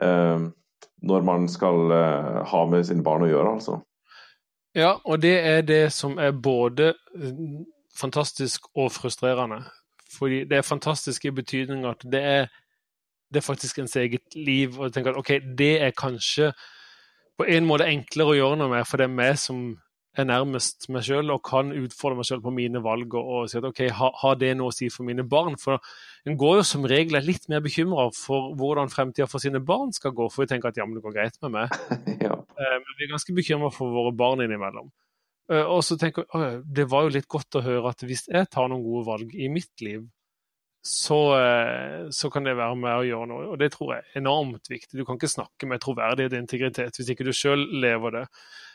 Speaker 1: når man skal ha med sine barn å gjøre, altså.
Speaker 2: Ja, og det er det som er både fantastisk og frustrerende. Fordi det er fantastisk i betydning at det er, det er faktisk ens eget liv. Og jeg tenker at ok, det er kanskje på en måte enklere å gjøre noe med, for det er meg som er nærmest meg sjøl og kan utfordre meg sjøl på mine valg og, og si at ok, har ha det noe å si for mine barn? For en går jo som regel litt mer bekymra for hvordan fremtida for sine barn skal gå, for vi tenker at ja, men det går greit med meg.
Speaker 1: ja.
Speaker 2: Eh, men vi er ganske bekymra for våre barn innimellom. Eh, og så tenker jeg det var jo litt godt å høre at hvis jeg tar noen gode valg i mitt liv, så, eh, så, kan det være med å gjøre noe. Og det tror jeg er enormt viktig. Du kan ikke snakke med troverdighet og integritet hvis ikke du sjøl lever det.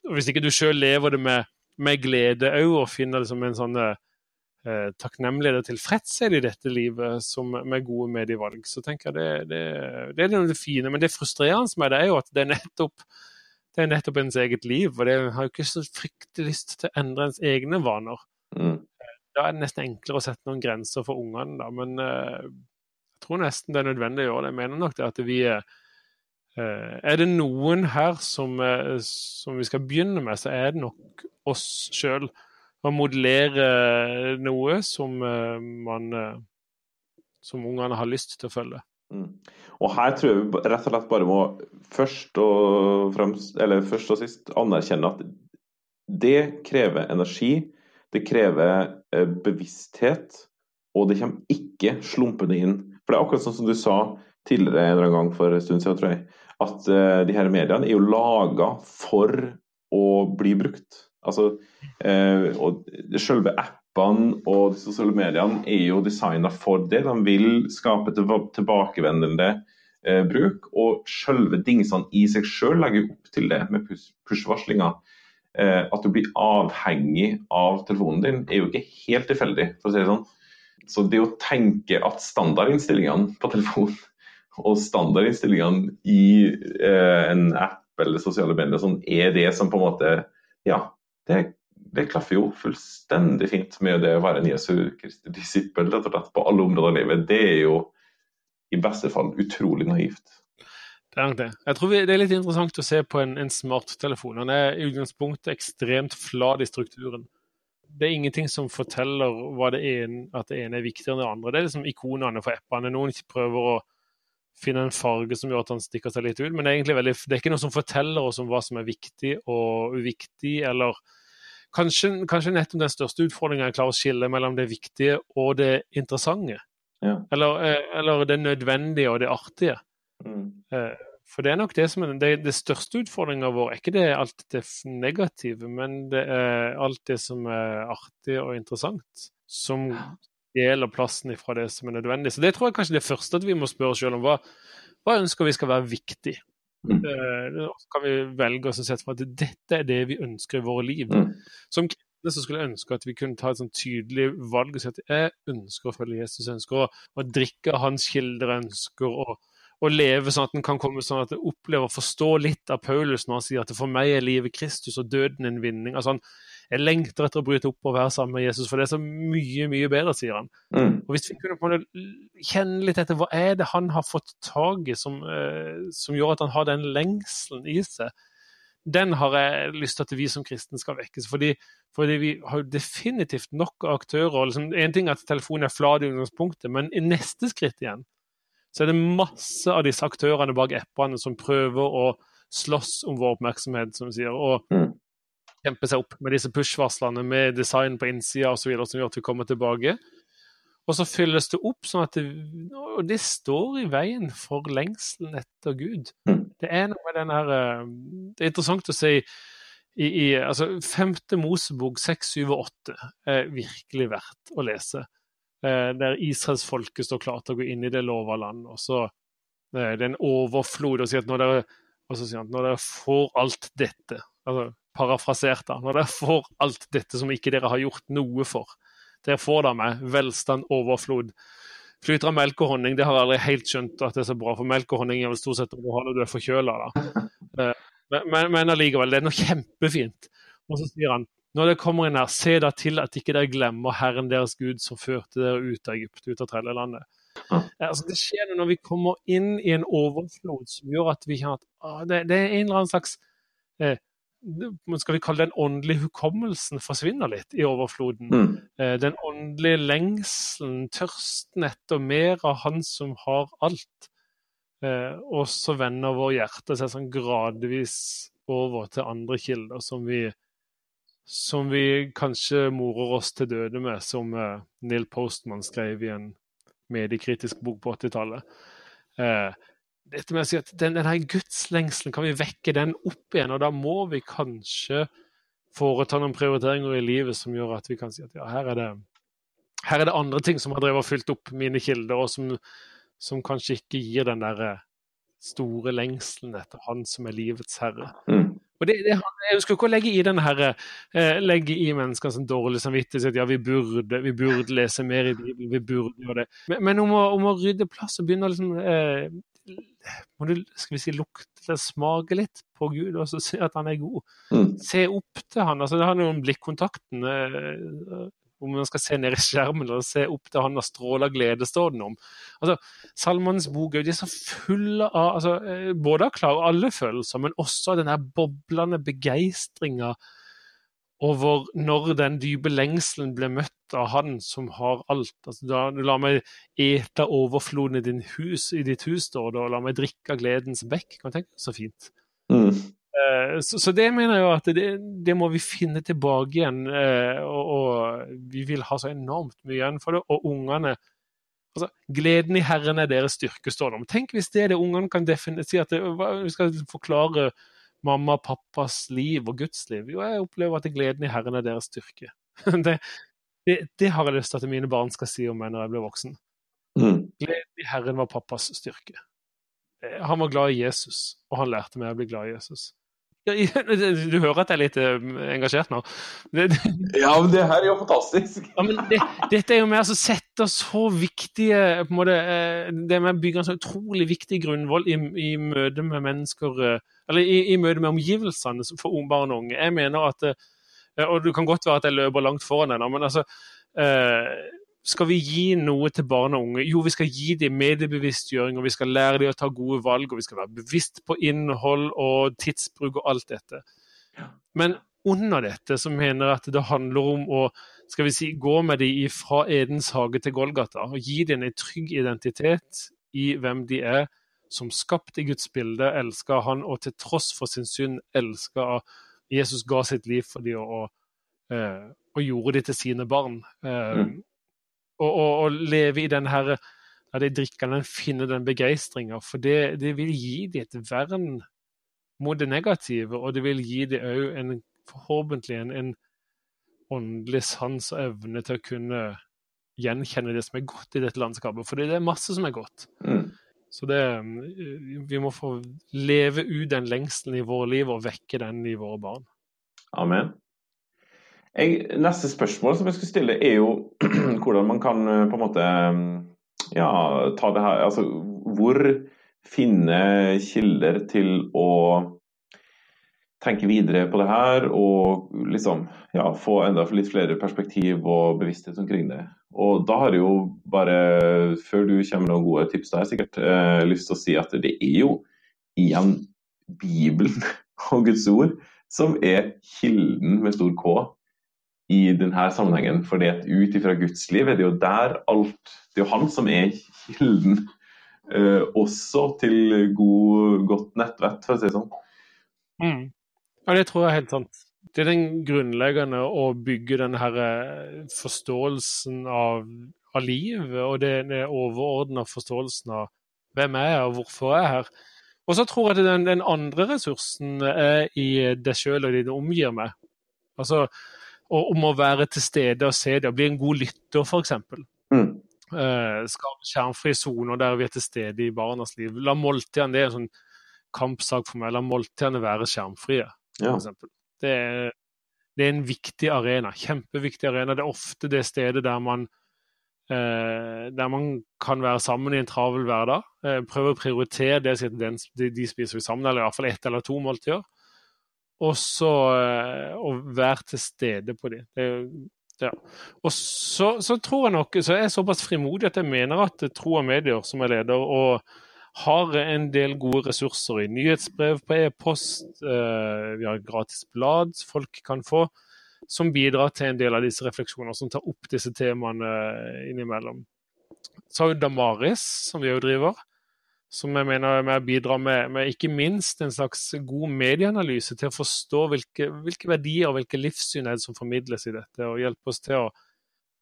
Speaker 2: Og hvis ikke du sjøl lever det med, med glede òg, og finner det som en sånn eh, takknemlighet og tilfredshet i dette livet som, med gode medievalg, så tenker jeg det, det, det er det fine. Men det frustrerende med det er jo at det er nettopp det er nettopp ens eget liv, og det har jo ikke så fryktelig lyst til å endre ens egne vaner.
Speaker 1: Mm.
Speaker 2: Da er det nesten enklere å sette noen grenser for ungene, da. Men uh, jeg tror nesten det er nødvendig å gjøre det. Jeg mener nok det at vi uh, Er det noen her som, uh, som, vi skal begynne med, så er det nok oss sjøl. Å modellere noe som man Som ungene har lyst til å følge.
Speaker 1: Mm. Og her tror jeg vi rett og slett bare må først og, fremst, eller først og sist anerkjenne at det krever energi, det krever eh, bevissthet, og det kommer ikke slumpende inn. For det er akkurat sånn som du sa tidligere en eller annen gang for en stund siden, tror jeg, at uh, de her mediene er jo laga for å bli brukt. Altså, uh, og selve app appene og de sosiale mediene er jo designa for det. De vil skape tilbakevendende eh, bruk. Og selve dingsene i seg sjøl legger opp til det med push-varslinger. Eh, at du blir avhengig av telefonen din, er jo ikke helt tilfeldig, for å si det sånn. Så det å tenke at standardinnstillingene på telefon og standardinnstillingene i eh, en app eller sosiale medier sånn, er det som på en måte Ja, det det klaffer jo fullstendig fint med det å være en Jesu Kristi disippel på alle områder av livet. Det er jo i beste fall utrolig naivt.
Speaker 2: Det er nok det. Jeg tror Det er litt interessant å se på en, en smarttelefon. Den er i utgangspunktet ekstremt flat i strukturen. Det er ingenting som forteller det en, at det ene er viktigere enn det andre. Det er liksom ikonene for appene. Noen prøver å finne en farge som gjør at han stikker seg litt ut, men det er veldig, det er ikke noe som forteller oss om hva som er viktig og uviktig, eller kanskje, kanskje nettopp den største utfordringen er å klare å skille mellom det viktige og det interessante.
Speaker 1: Ja.
Speaker 2: Eller, eh, eller det nødvendige og det artige.
Speaker 1: Mm.
Speaker 2: Eh, For det er nok det som er det, det største utfordringa vår. Er ikke det alt det negative, men det er alt det som er artig og interessant, som deler plassen ifra det som er nødvendig. Så det tror jeg kanskje det første at vi må spørre oss selv om. Hva, hva ønsker vi skal være viktig?
Speaker 1: Mm.
Speaker 2: Eh, Så kan vi velge oss å sette for at dette er det vi ønsker i våre liv.
Speaker 1: Mm.
Speaker 2: Som kristne så skulle jeg ønske at vi kunne ta et sånn tydelig valg og si at jeg ønsker å følge Jesus, ønsker å, å drikke av hans kilder, ønsker å, å leve sånn at en kan komme sånn at jeg opplever å forstå litt av Paulus når han sier at for meg er livet Kristus og døden en vinning. Altså han, jeg lengter etter å bryte opp og være sammen med Jesus, for det er så mye, mye bedre, sier han.
Speaker 1: Mm.
Speaker 2: Og Hvis vi kunne kjenne litt etter hva er det han har fått tak i som, eh, som gjør at han har den lengselen i seg, den har jeg lyst til at vi som kristne skal vekkes. Fordi, fordi vi har definitivt nok av aktører. Liksom, en ting er at telefonen er flat i utgangspunktet, men i neste skritt igjen så er det masse av disse aktørene bak appene som prøver å slåss om vår oppmerksomhet, som vi sier. og
Speaker 1: Mm.
Speaker 2: Kjempe seg opp med disse push-varslene med design på innsida osv. som gjør at vi kommer tilbake. Og så fylles det opp sånn at det, og det står i veien for lengselen etter Gud.
Speaker 1: Mm.
Speaker 2: Det er noe med den her eh, Det er interessant å si i, i altså Femte Mosebok 6, 7 og 8 er virkelig verdt å lese. Eh, Der Israels folke står klart til å gå inn i det lova land. Og så eh, det er en overflod. Og sier at når dere, og så sier han at når dere får alt dette altså Parafrasert, da. Når dere får alt dette som ikke dere har gjort noe for. Dere får da med velstand, overflod. Flyter av melk og honning, det har jeg aldri helt skjønt at det er så bra. For melk og honning er vel stort sett når du er forkjøla, da. Eh, Men, men, men allikevel, det er noe kjempefint. Og så sier han når dere kommer inn her, se da til at ikke dere glemmer Herren deres Gud som førte dere ut av Egypt, ut av trellelandet.
Speaker 1: Ja.
Speaker 2: Eh, Altså, det skjer når vi kommer inn i en overflod som gjør at vi kjenner at ah, det, det er en eller annen slags eh, det- skal vi kalle den åndelige hukommelsen forsvinner litt i overfloden.
Speaker 1: Mm.
Speaker 2: Eh, Den åndelige lengselen, tørsten etter mer av Han som har alt. Eh, Og så vender vår hjerte seg sånn gradvis over til andre kilder som vi, som vi kanskje morer oss til døde med, som eh, Neil Postman skrev i en mediekritisk bok på 80-tallet. Dette med å si at den, denne gudslengselen, kan vi vekke den opp igjen? Og da må vi kanskje foreta noen prioriteringer i livet som gjør at vi kan si at ja, her er det, her er det andre ting som har drevet og fylt opp mine kilder, og som, som kanskje ikke gir den der eh, store lengselen etter Han som er livets herre.
Speaker 1: Mm.
Speaker 2: Og det, det, jeg ønsker ikke å legge i denne her, eh, legge i mennesker sånn dårlig samvittighet. at Ja, vi burde, vi burde lese mer i Bibelen, vi burde gjøre det. Men, men om, å, om å rydde plass og begynne å liksom eh, må du, skal vi si, lukte eller smake litt på Gud og så se at han er god.
Speaker 1: Mm.
Speaker 2: Se opp til han. altså Det handler om blikkontakten. Eh, om man skal se ned i skjermen eller se opp til han og stråle av glede, står den om. Altså, Salmons bok de er så fulle av altså, eh, både av klare alle følelser, men også av den der boblende begeistringa over når den dype lengselen ble møtt av Han som har alt. Altså, da, la meg ete overfloden i, din hus, i ditt hus, står det, og la meg drikke av gledens bekk. Kan du tenke Så fint.
Speaker 1: Mm.
Speaker 2: Eh, Så, så det mener jeg jo at det, det må vi finne tilbake igjen. eh, Og, og vi vil ha så enormt mye igjen for det. Og ungene altså, Gleden i Herren er deres styrke, står det om. Tenk hvis det er det ungene kan definere, si at det, vi skal forklare mamma og pappas liv og Guds liv. Jo, jeg opplever at gleden i Herren er deres styrke. Det, det, det har jeg lyst til at mine barn skal si om meg når jeg blir voksen.
Speaker 1: Mm.
Speaker 2: Gleden i Herren var pappas styrke. Eh, Han var glad i Jesus, og han lærte meg å bli glad i Jesus. Du hører at jeg er litt eh, engasjert nå.
Speaker 1: Ja, men det her er jo fantastisk.
Speaker 2: ja, men det, dette er jo med å sette så viktige på en måte, eh, Det med å bygge en så utrolig viktig grunnvoll i, i møte med mennesker Eller i, i møte med omgivelsene for barn og unge. Jeg mener at eh, Og det kan godt være at jeg løper langt foran henne, men altså eh, Skal vi gi noe til barn og unge? Jo, vi skal gi dem mediebevisstgjøring, og vi skal lære dem å ta gode valg, og vi skal være bevisst på innhold og tidsbruk og alt dette. Men under dette så mener jeg at det handler om å skal vi si, gå med dem fra Edens hage til Golgata og gi dem en trygg identitet i hvem de er, som skapt i Guds bilde, elska han, og til tross for sin synd elska Jesus ga sitt liv for dem og, eh, og gjorde dem til sine barn. Eh,
Speaker 1: Mm.
Speaker 2: og, leve i den her La de drikker den, finner den begeistringa. For det, det vil gi dem et vern mot det negative, og det vil gi dem òg en forhåpentlig en, en åndelig sans og evne til å kunne gjenkjenne det som er godt i dette landskapet. For det er masse som er godt.
Speaker 1: Mm.
Speaker 2: Så det, vi må få leve ut den lengselen i våre liv og vekke den i våre barn.
Speaker 1: Amen. Jeg, neste spørsmål som jeg skulle stille, er jo hvordan man kan eh, på en måte ja, ta det her Altså hvor finne kilder til å tenke videre på det her og liksom ja, få enda litt flere perspektiv og bevissthet omkring det. Og da har jeg jo bare, før du kommer med noen gode tips der, sikkert eh, lyst til å si at det er jo igjen Bibelen og Guds ord som er kilden med stor K i denne sammenhengen. For ut ifra Guds liv er det jo der alt Det er jo han som er kilden. Eh, også til god, godt nettvett, for å si det sånn.
Speaker 2: Mm. Ja, det tror jeg er helt sant. Det er den grunnleggende å bygge den her eh, forståelsen av, av livet, og den overordna forståelsen av hvem jeg er og hvorfor jeg er her. Og så tror jeg at den, den andre ressursen er i deg sjøl og det du omgir meg. Altså om å være til stede og se det, og bli en god lytter, f.eks.
Speaker 1: Mm.
Speaker 2: Uh, skape skjermfrie soner der vi er til stede i barnas liv. La måltidene det er en sånn kampsak for meg. La måltidene være skjermfrie,
Speaker 1: Ja.
Speaker 2: f.eks. Det, er- det er en viktig arena. Kjempeviktig arena. Det er ofte det stedet der man eh, der man kan være sammen i en travel hverdag. Eh, prøve å prioritere det siden den, de, de spiser vi sammen, eller i hvert fall ett eller to måltider. Og så eh, å være til stede på dem. Det, ja. Og så, så tror jeg nok, så er jeg såpass frimodig at jeg mener at Tro og Medier, som er leder, og har en del gode ressurser i nyhetsbrev på e-post. Eh, vi har gratis blad folk kan få, som bidrar til en del av disse refleksjonene, som tar opp disse temaene innimellom. Så har vi Damaris, som vi òg driver, som jeg mener er med å bidra med, med ikke minst en slags god medieanalyse til å forstå hvilke, hvilke verdier og hvilke livssyn er det som formidles i dette, og hjelpe oss til å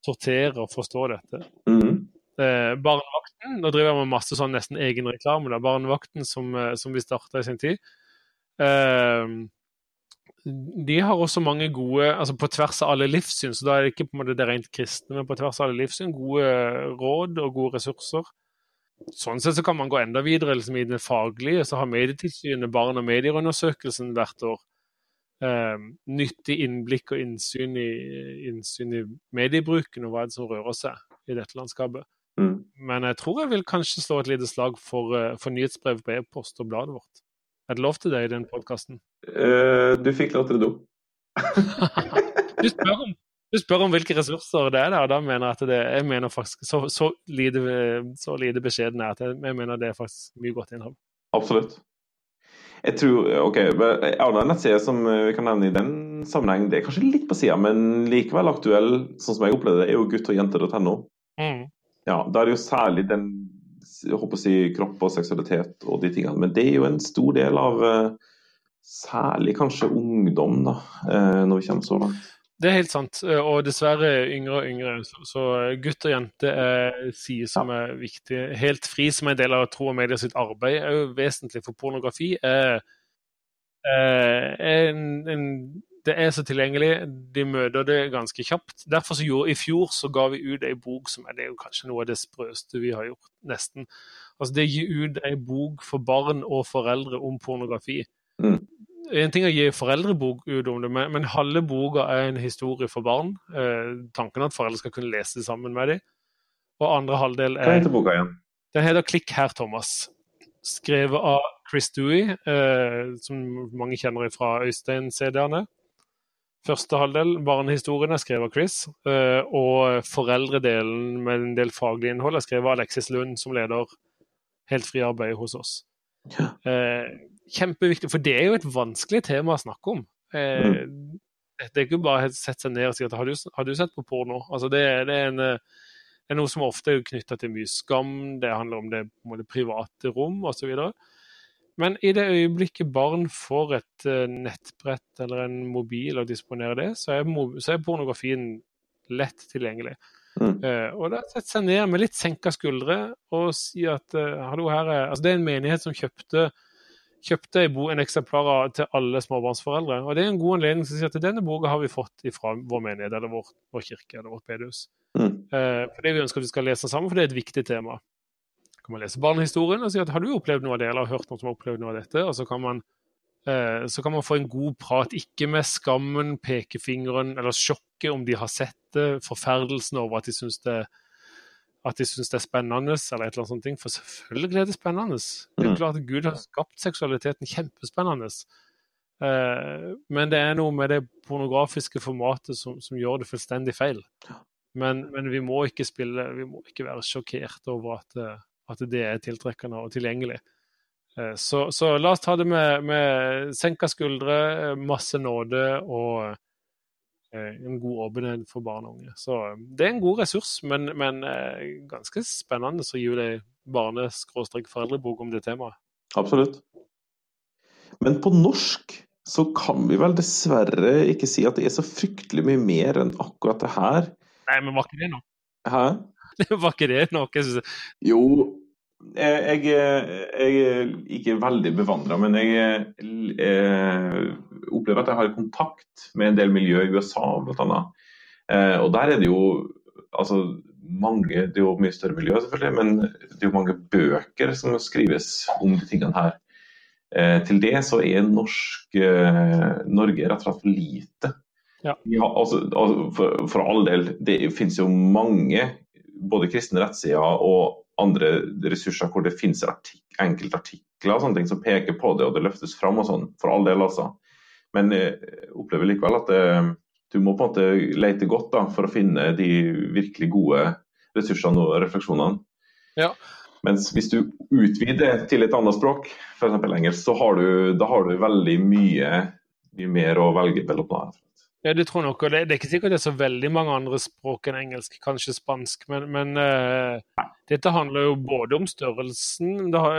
Speaker 2: sortere og forstå dette.
Speaker 1: Mhm.
Speaker 2: Eh, Barnevakten, nå driver jeg med masse sånn nesten egen reklame. Da. Barnevakten som, eh, som vi starta i sin tid. Eh, de har også mange gode, altså på tvers av alle livssyn, så da er det ikke på en måte det rent kristne, men på tvers av alle livssyn, gode råd og gode ressurser. Sånn sett så kan man gå enda videre liksom, i det faglige. Så har Medietilsynet barn- og medieundersøkelsen hvert år. Eh, nyttig innblikk og innsyn i, innsyn i mediebruken og hva er det som rører seg i dette landskapet.
Speaker 1: Mm.
Speaker 2: Men jeg tror jeg vil kanskje slå et lite slag for, eh, for nyhetsbrev på e-post og bladet vårt. Er det lov til det i den podkasten?
Speaker 1: Uh, du fikk lov til det, du.
Speaker 2: Du spør, om, du spør om hvilke ressurser det er der, og da mener jeg at det jeg mener faktisk så, så, lite, så lite beskjeden er at jeg, jeg mener det er faktisk mye godt innhold.
Speaker 1: Absolutt. Jeg tror, ok, men En nettside som eh, vi kan nevne i den sammenheng, det er kanskje litt på sida, men likevel aktuell, sånn som jeg opplevde det, er jo guttogjenter.no.
Speaker 2: Mm.
Speaker 1: Ja, Da er det jo særlig den jeg håper å si, kropp og seksualitet og de tingene. Men det er jo en stor del av eh, særlig kanskje ungdom, da, eh, når vi kommer så langt.
Speaker 2: Det er helt sant, og dessverre yngre og yngre. Så, så gutt og jente er sider som er viktig. Helt fri som en del av tro og medier sitt arbeid er jo vesentlig for pornografi. Er, er en, en, det er så tilgjengelig, de møter det ganske kjapt. Derfor så gjorde, I fjor så ga vi ut ei bok som er, det er jo kanskje noe av det sprøeste vi har gjort, nesten. Altså Det å gi ut ei bok for barn og foreldre om pornografi.
Speaker 1: Mm.
Speaker 2: En ting er å gi foreldrebok ut om det, men, halve boka er en historie for barn. Eh, tanken at foreldre skal kunne lese det sammen med dem. Og andre halvdel er
Speaker 1: Hva
Speaker 2: er
Speaker 1: heter boka igjen?
Speaker 2: Den heter 'Klikk her, Thomas'. Skrevet av Chris Dewey, eh, som mange kjenner fra Øystein-CD-ene. Første halvdel, barnehistorien, er skrevet av Chris. Eh, og foreldredelen med en del faglig innhold er skrevet av Alexis Lund, som leder Helt fri arbeid hos oss.
Speaker 1: Ja.
Speaker 2: Eh, kjempeviktig, for det er jo et vanskelig tema å snakke om. Eh, Det er ikke bare å sette seg ned og si at har du, har du sett på porno? Altså det, det, er en, det er noe som ofte er knytta til mye skam, det handler om det måte, private rom osv. men i det øyeblikket barn får et uh, nettbrett eller en mobil og disponerer det, så er, så er pornografien lett tilgjengelig. Mm. Uh, og da setter seg ned med litt senka skuldre og sier at uh, hallo, her er Altså, det er en menighet som kjøpte kjøpte en eksemplar til alle småbarnsforeldre. og Det er en god anledning til å si at denne boka har vi fått fra vår menighet eller vår, vår kirke eller vårt bedehus. Mm. Eh, fordi vi ønsker at vi skal lese sammen, for det er et viktig tema. Kan man lese barnehistorien og si at har du opplevd noe av det, eller har hørt noen som har opplevd noe av dette? og så kan man eh, så kan man få en god prat, ikke med skammen, pekefingeren eller sjokket om de har sett det, forferdelsen over at de syns det at de syns det er spennende, eller et eller annet sånt. For selvfølgelig er det spennende. Det er mm. klart at Gud har skapt seksualiteten kjempespennende. Uh, men det er noe med det pornografiske formatet som, som gjør det fullstendig feil. Men, men, vi må ikke spille, vi må ikke være sjokkert over at, eh, at det er tiltrekkende og tilgjengelig. Uh, så, så, la oss ta det med, med senka skuldre, masse nåde og Eh, en god åpenhet for barn og unge. Så eh, det er en god ressurs, men, men eh, ganske spennende å gi ut ei barne-foreldrebok om det temaet.
Speaker 1: Absolutt. Men på norsk så kan vi vel dessverre ikke si at det er så fryktelig mye mer enn akkurat det her.
Speaker 2: Nei, men var ikke det nå?
Speaker 1: Hæ?
Speaker 2: var ikke det noe?
Speaker 1: Jo, jeg, jeg, er ikke veldig bevandra, men jeg, jeg, opplever at jeg har kontakt med en del miljø i USA, bl.a. annet. og der er det jo altså, mange Det er jo mye større miljø, selvfølgelig, men det er jo mange bøker som skrives om de tingene her. Eh, til det så er norsk eh, Norge rett og slett for lite. Ja. Ja, altså, altså, for, for, all del, det finnes jo mange både kristne rettsider og andre ressurser hvor det finnes artik enkeltartikler og sånne ting som peker på det, og det løftes fram og sånn, for all del, altså. Men jeg opplever likevel at det, eh, du må på en måte lete godt da, for å finne de virkelig gode ressursene og refleksjonene.
Speaker 2: Ja.
Speaker 1: Mens hvis du utvider til et annet språk, f.eks. engelsk, så har du, da har du veldig mye, mye mer å velge mellom.
Speaker 2: Ja, det tror jeg nok. og det, det, er ikke sikkert det er så veldig mange andre språk enn engelsk, kanskje spansk. Men, men uh, dette handler jo både om størrelsen, det, har,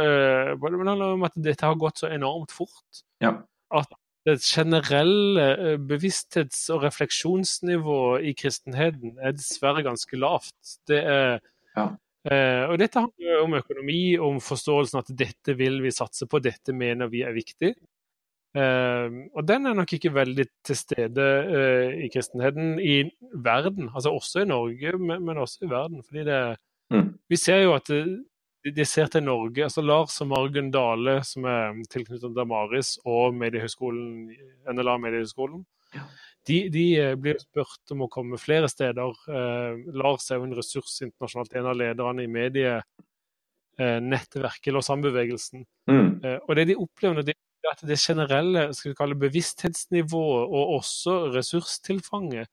Speaker 2: uh, men det handler om at dette har gått så enormt fort.
Speaker 1: Ja.
Speaker 2: At det generelle uh, bevissthets- og refleksjonsnivået i kristenheten er dessverre ganske lavt. Det er
Speaker 1: ja.
Speaker 2: og dette handler om økonomi, om forståelsen at dette vil vi satse på, dette mener vi er viktig. Uh, og den er nok ikke veldig til stede uh, i kristenheten i verden, altså også i Norge, men, også i verden. fordi det, mm. Vi ser jo at de, de, ser til Norge. altså Lars og Margunn Dale, som er tilknyttet Damaris og mediehøgskolen, NLA Mediehøgskolen, ja. de, de, eh, blir spurt om å komme flere steder. Eh, Lars er jo en ressurs internasjonalt, en av lederne i medienettverket, Lausanne-bevegelsen. Mm. og det de opplever når de at det generelle skal vi kalle bevissthetsnivået og også ressurstilfanget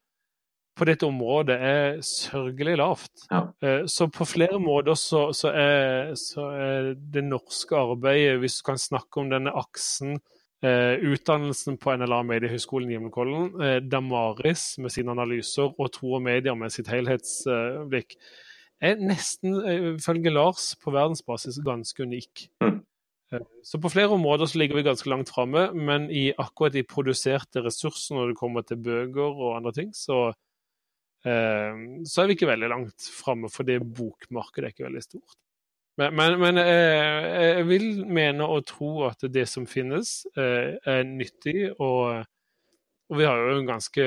Speaker 2: på dette området er sørgelig lavt.
Speaker 1: Ja.
Speaker 2: Eh, så på flere måter så, så, er, så, er, det norske arbeidet, hvis du kan snakke om denne aksen eh, utdannelsen på NLA Mediehøgskolen i Hjemmekollen, eh, Damaris med sine analyser og Tro og Medier med sitt helhetsblikk, er nesten, ifølge Lars, på verdensbasis ganske unik. Mm. Så på flere områder så ligger vi ganske langt framme, men i akkurat de produserte ressurser når det kommer til bøker og andre ting, så, eh, så er vi ikke veldig langt framme, det bokmarkedet er ikke veldig stort. Men, men, men eh, jeg vil mene og tro at det som finnes, eh, er nyttig, og, og, vi har jo en ganske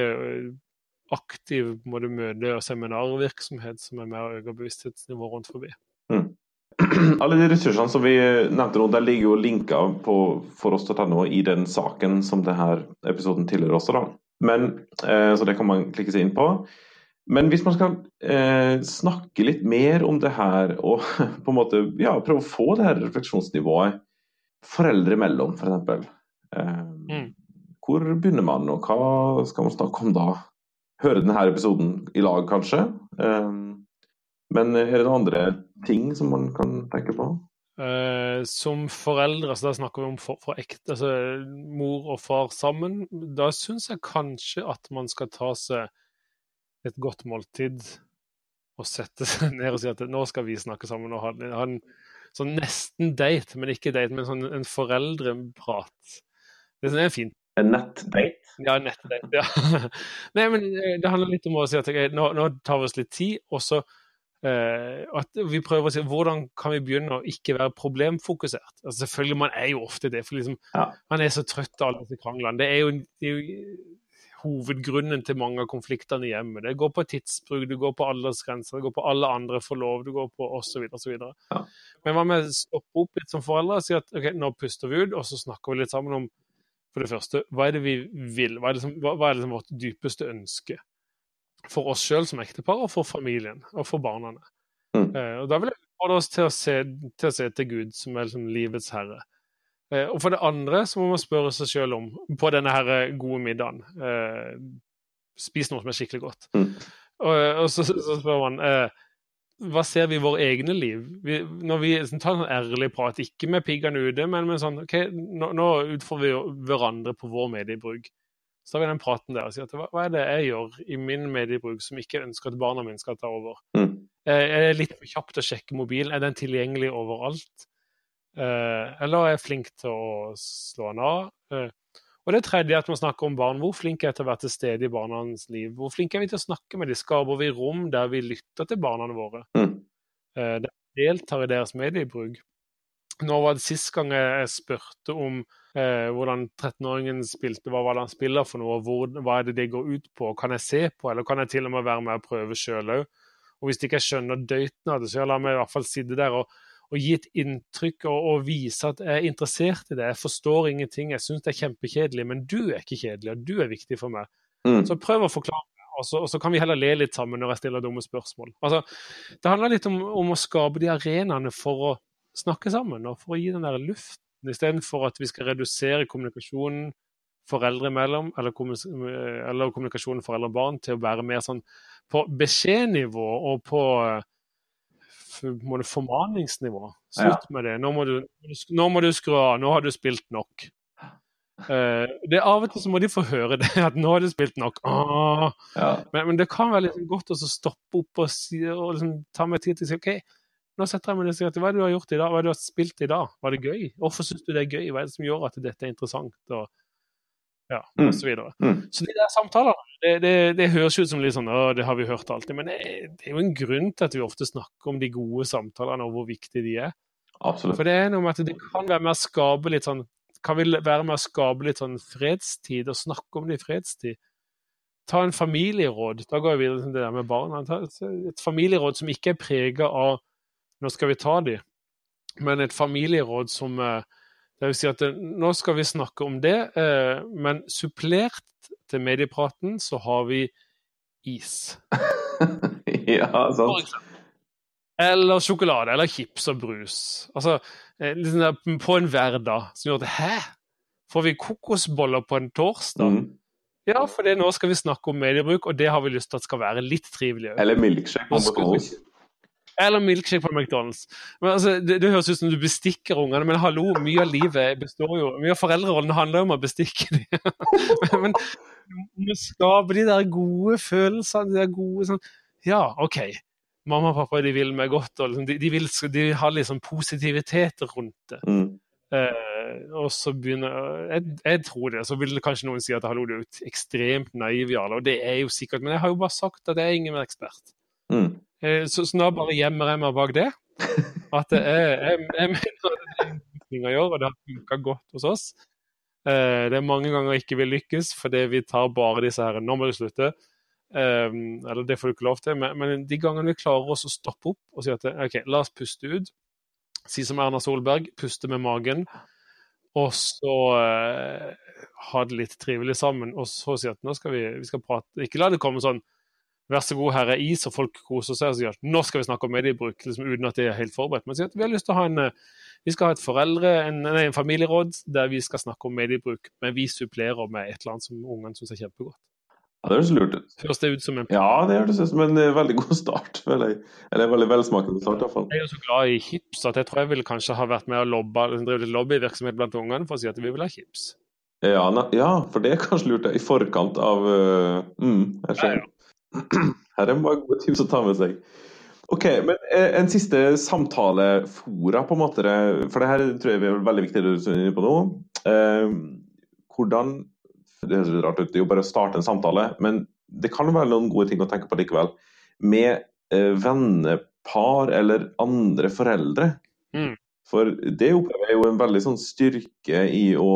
Speaker 2: aktiv måte, møte- og seminarvirksomhet som er med å øke bevissthetsnivået rundt forbi.
Speaker 1: Alle de ressursene som vi nevnte nå, der ligger jo linker på foross.no i den saken som denne episoden tilhører også. da. Men, eh, Så det kan man klikke seg inn på. Men hvis man skal eh, snakke litt mer om det her, og på en måte ja, prøve å få det her refleksjonsnivået foreldre imellom, f.eks. For eh, mm. Hvor begynner man, og hva skal man snakke om da? Høre denne episoden i lag, kanskje? Eh, men er det noen andre ting som man kan tenke på?
Speaker 2: Uh, som foreldre, så da snakker vi om for, for ekte, altså mor og far sammen, da syns jeg kanskje at man skal ta seg et godt måltid og sette seg ned og si at nå skal vi snakke sammen og ha, ha en sånn nesten date, men ikke date, men sånn en foreldreprat. Det er fint.
Speaker 1: En nettdate?
Speaker 2: Ja, nettdate. Ja. Nei, men eh, det handler litt om å si at okay, nå, nå, tar vi oss litt tid, og så at vi prøver å si hvordan kan vi begynne å ikke være problemfokusert. Altså, selvfølgelig, man er jo ofte det, for liksom, ja. man er så trøtt av alle disse kranglene. Det er jo, det er jo hovedgrunnen til mange av konfliktene i hjemmet. Det går på tidsbruk, det går på aldersgrenser, det går på alle andre får lov, det går på osv. osv. Ja. Men hva med å stoppe opp litt som foreldre og si at ok, nå puster vi ut, og så snakker vi litt sammen om for det første, hva er det vi vil? Hva er, det som, hva, hva er det som vårt dypeste ønske? For oss sjøl som ektepar, og for familien og for barna. Mm. Eh, og da vil jeg utfordre oss til å, se, til å se til Gud, som er liksom livets herre. Eh, og for det andre så må man spørre seg sjøl om, på denne her eh, gode middagen eh, Spis noe som er skikkelig godt. Mm. Og, og så, så, spør man eh, hva ser vi i våre egne liv? Vi, når vi sånn, tar en ærlig prat, ikke med piggene ute, men med sånn OK, nå, nå utfordrer vi hverandre på vår mediebruk. Så tar vi den praten der og sier at hva, hva er det jeg gjør i min mediebruk som ikke ønsker at barna mine skal ta over? Mm. Er det litt for kjapt å sjekke mobilen? Er den tilgjengelig overalt? Eh, eller er jeg flink til å slå den av? Eh, og det tredje er at man snakker om barn. Hvor flink er jeg til å være til stede i barnas liv? Hvor flink er vi til å snakke med dem? Skaper vi rom der vi lytter til barna våre? Mm. Eh, der vi deltar i deres mediebruk. Nå var det sist gang jeg spurte om eh, hvordan 13-åringen spilte, hva var det han spiller for noe, hvor, hva er det det går ut på, kan jeg se på, eller kan jeg til og med være med og prøve sjøl òg? Og hvis ikke jeg skjønner døyten av det, så la meg i hvert fall sitte der og og gi et inntrykk og, og, vise at jeg er interessert i det. Jeg forstår ingenting, jeg syns det er kjempekjedelig, men du er ikke kjedelig, og du er viktig for meg. Mm. Så prøv å forklare, og så, og så, kan vi heller le litt sammen når jeg stiller dumme spørsmål. Altså, det handler litt om, om å skape de arenaene for å snakke sammen, og for å gi den der luften, istedenfor at vi skal redusere kommunikasjonen foreldre imellom, eller, eller kommunikasjonen foreldre og barn, til å være mer sånn på beskjednivå og på formaningsnivå. Slutt ja. med det. Nå må, du, nå må, du, skru av. Nå har du spilt nok. Uh, det Av og til så må de få høre det, at nå har du spilt nok. Ja. Men, men, det kan være litt godt å stoppe opp og, si, og liksom, ta meg tid til å si OK, nå setter jeg meg ned og sier hva er det du har gjort i dag, hva er det du har spilt i dag? Var det gøy? Hvorfor syns du det er gøy? Hva er det som gjør at dette er interessant? Og, ja, mm. osv. Så, mm. så de der samtalene, det, det, det, høres ut som litt sånn å, det har vi hørt alltid, men det, det, er jo en grunn til at vi ofte snakker om de gode samtalene og hvor viktige de er.
Speaker 1: Absolutt.
Speaker 2: For det er noe med at det kan være med å skape litt sånn kan vi være med å skape litt sånn fredstid og snakke om det i fredstid? Ta en familieråd. Da går jeg videre til det der med barna. Ta et familieråd som ikke er prega av nå skal vi ta de, men et familieråd som eh, det vil si at eh, nå skal vi snakke om det, eh, men supplert til mediepraten så har vi is.
Speaker 1: ja, sant.
Speaker 2: Eller sjokolade, eller chips og brus. Altså, liksom på en hverdag som gjør at Hæ? Får vi kokosboller på en torsdag? Mm. Ja, for det, nå skal vi snakke om mediebruk, og det har vi lyst til at skal være litt trivelig.
Speaker 1: Eller milkshake på McDonald's.
Speaker 2: Eller milkshake på McDonald's. Men altså, det, det, høres ut som du bestikker ungene, men hallo, mye av livet består jo Mye av foreldrerollen handler jo om å bestikke dem. men, men å skape de der gode følelsene, de der gode sånn Ja, OK. Mamma og pappa de vil meg godt, og liksom, de, de, vil, de har liksom positivitet rundt det. Mm. Eh, og så begynner jeg, jeg, tror det. Så vil kanskje noen si at hallo, du er ekstremt naiv, Jarle. Og det er jo sikkert, men jeg har jo bare sagt at jeg er ingen ekspert. Eh, så, så nå bare gjemmer jeg meg bak det. At jeg, jeg, jeg mener det er ting å gjøre, og det har funka godt hos oss. Eh, det er mange ganger ikke vil lykkes fordi vi tar bare disse her Nå må du slutte. Um, eller det får du ikke lov til, men, men, de gangene vi klarer oss å stoppe opp og si at OK, la oss puste ut. Si som Erna Solberg, puste med magen. Og så ha det litt trivelig sammen. Og så si at nå skal vi, vi skal prate Ikke la det komme sånn Vær så god, her er is, og folk koser seg og sier at nå skal vi snakke om mediebruk, liksom, uten at de er helt forberedt. Men sier at vi har lyst til å ha en, eh, vi skal ha et foreldre, en, en familieråd der vi skal snakke om mediebruk, men vi supplerer med et eller annet som ungene syns er kjempegodt.
Speaker 1: Ja, Det høres lurt ut.
Speaker 2: Høres det ut som en
Speaker 1: Ja, det høres ut som en uh, veldig god start. Føler jeg. Eller en veldig velsmakende start, iallfall.
Speaker 2: Jeg er jo så glad i chips at jeg tror jeg ville kanskje ha vært med og lobba, drevet litt lobbyvirksomhet blant ungene for å si at vi vil ha chips.
Speaker 1: Ja, ja, for det er kanskje lurt i forkant av uh, mm, jeg skjønner. Ja, ja. Her er bare gode tips å ta med seg. Ok, men eh, En siste samtalefora, på en måte, for det her tror jeg er veldig viktig du er inne på nå. Eh, hvordan Det høres litt rart ut, det er jo bare å starte en samtale, men det kan være noen gode ting å tenke på likevel. Med eh, vennepar eller andre foreldre.
Speaker 2: Mm.
Speaker 1: For det opplever jeg jo en veldig sånn styrke i å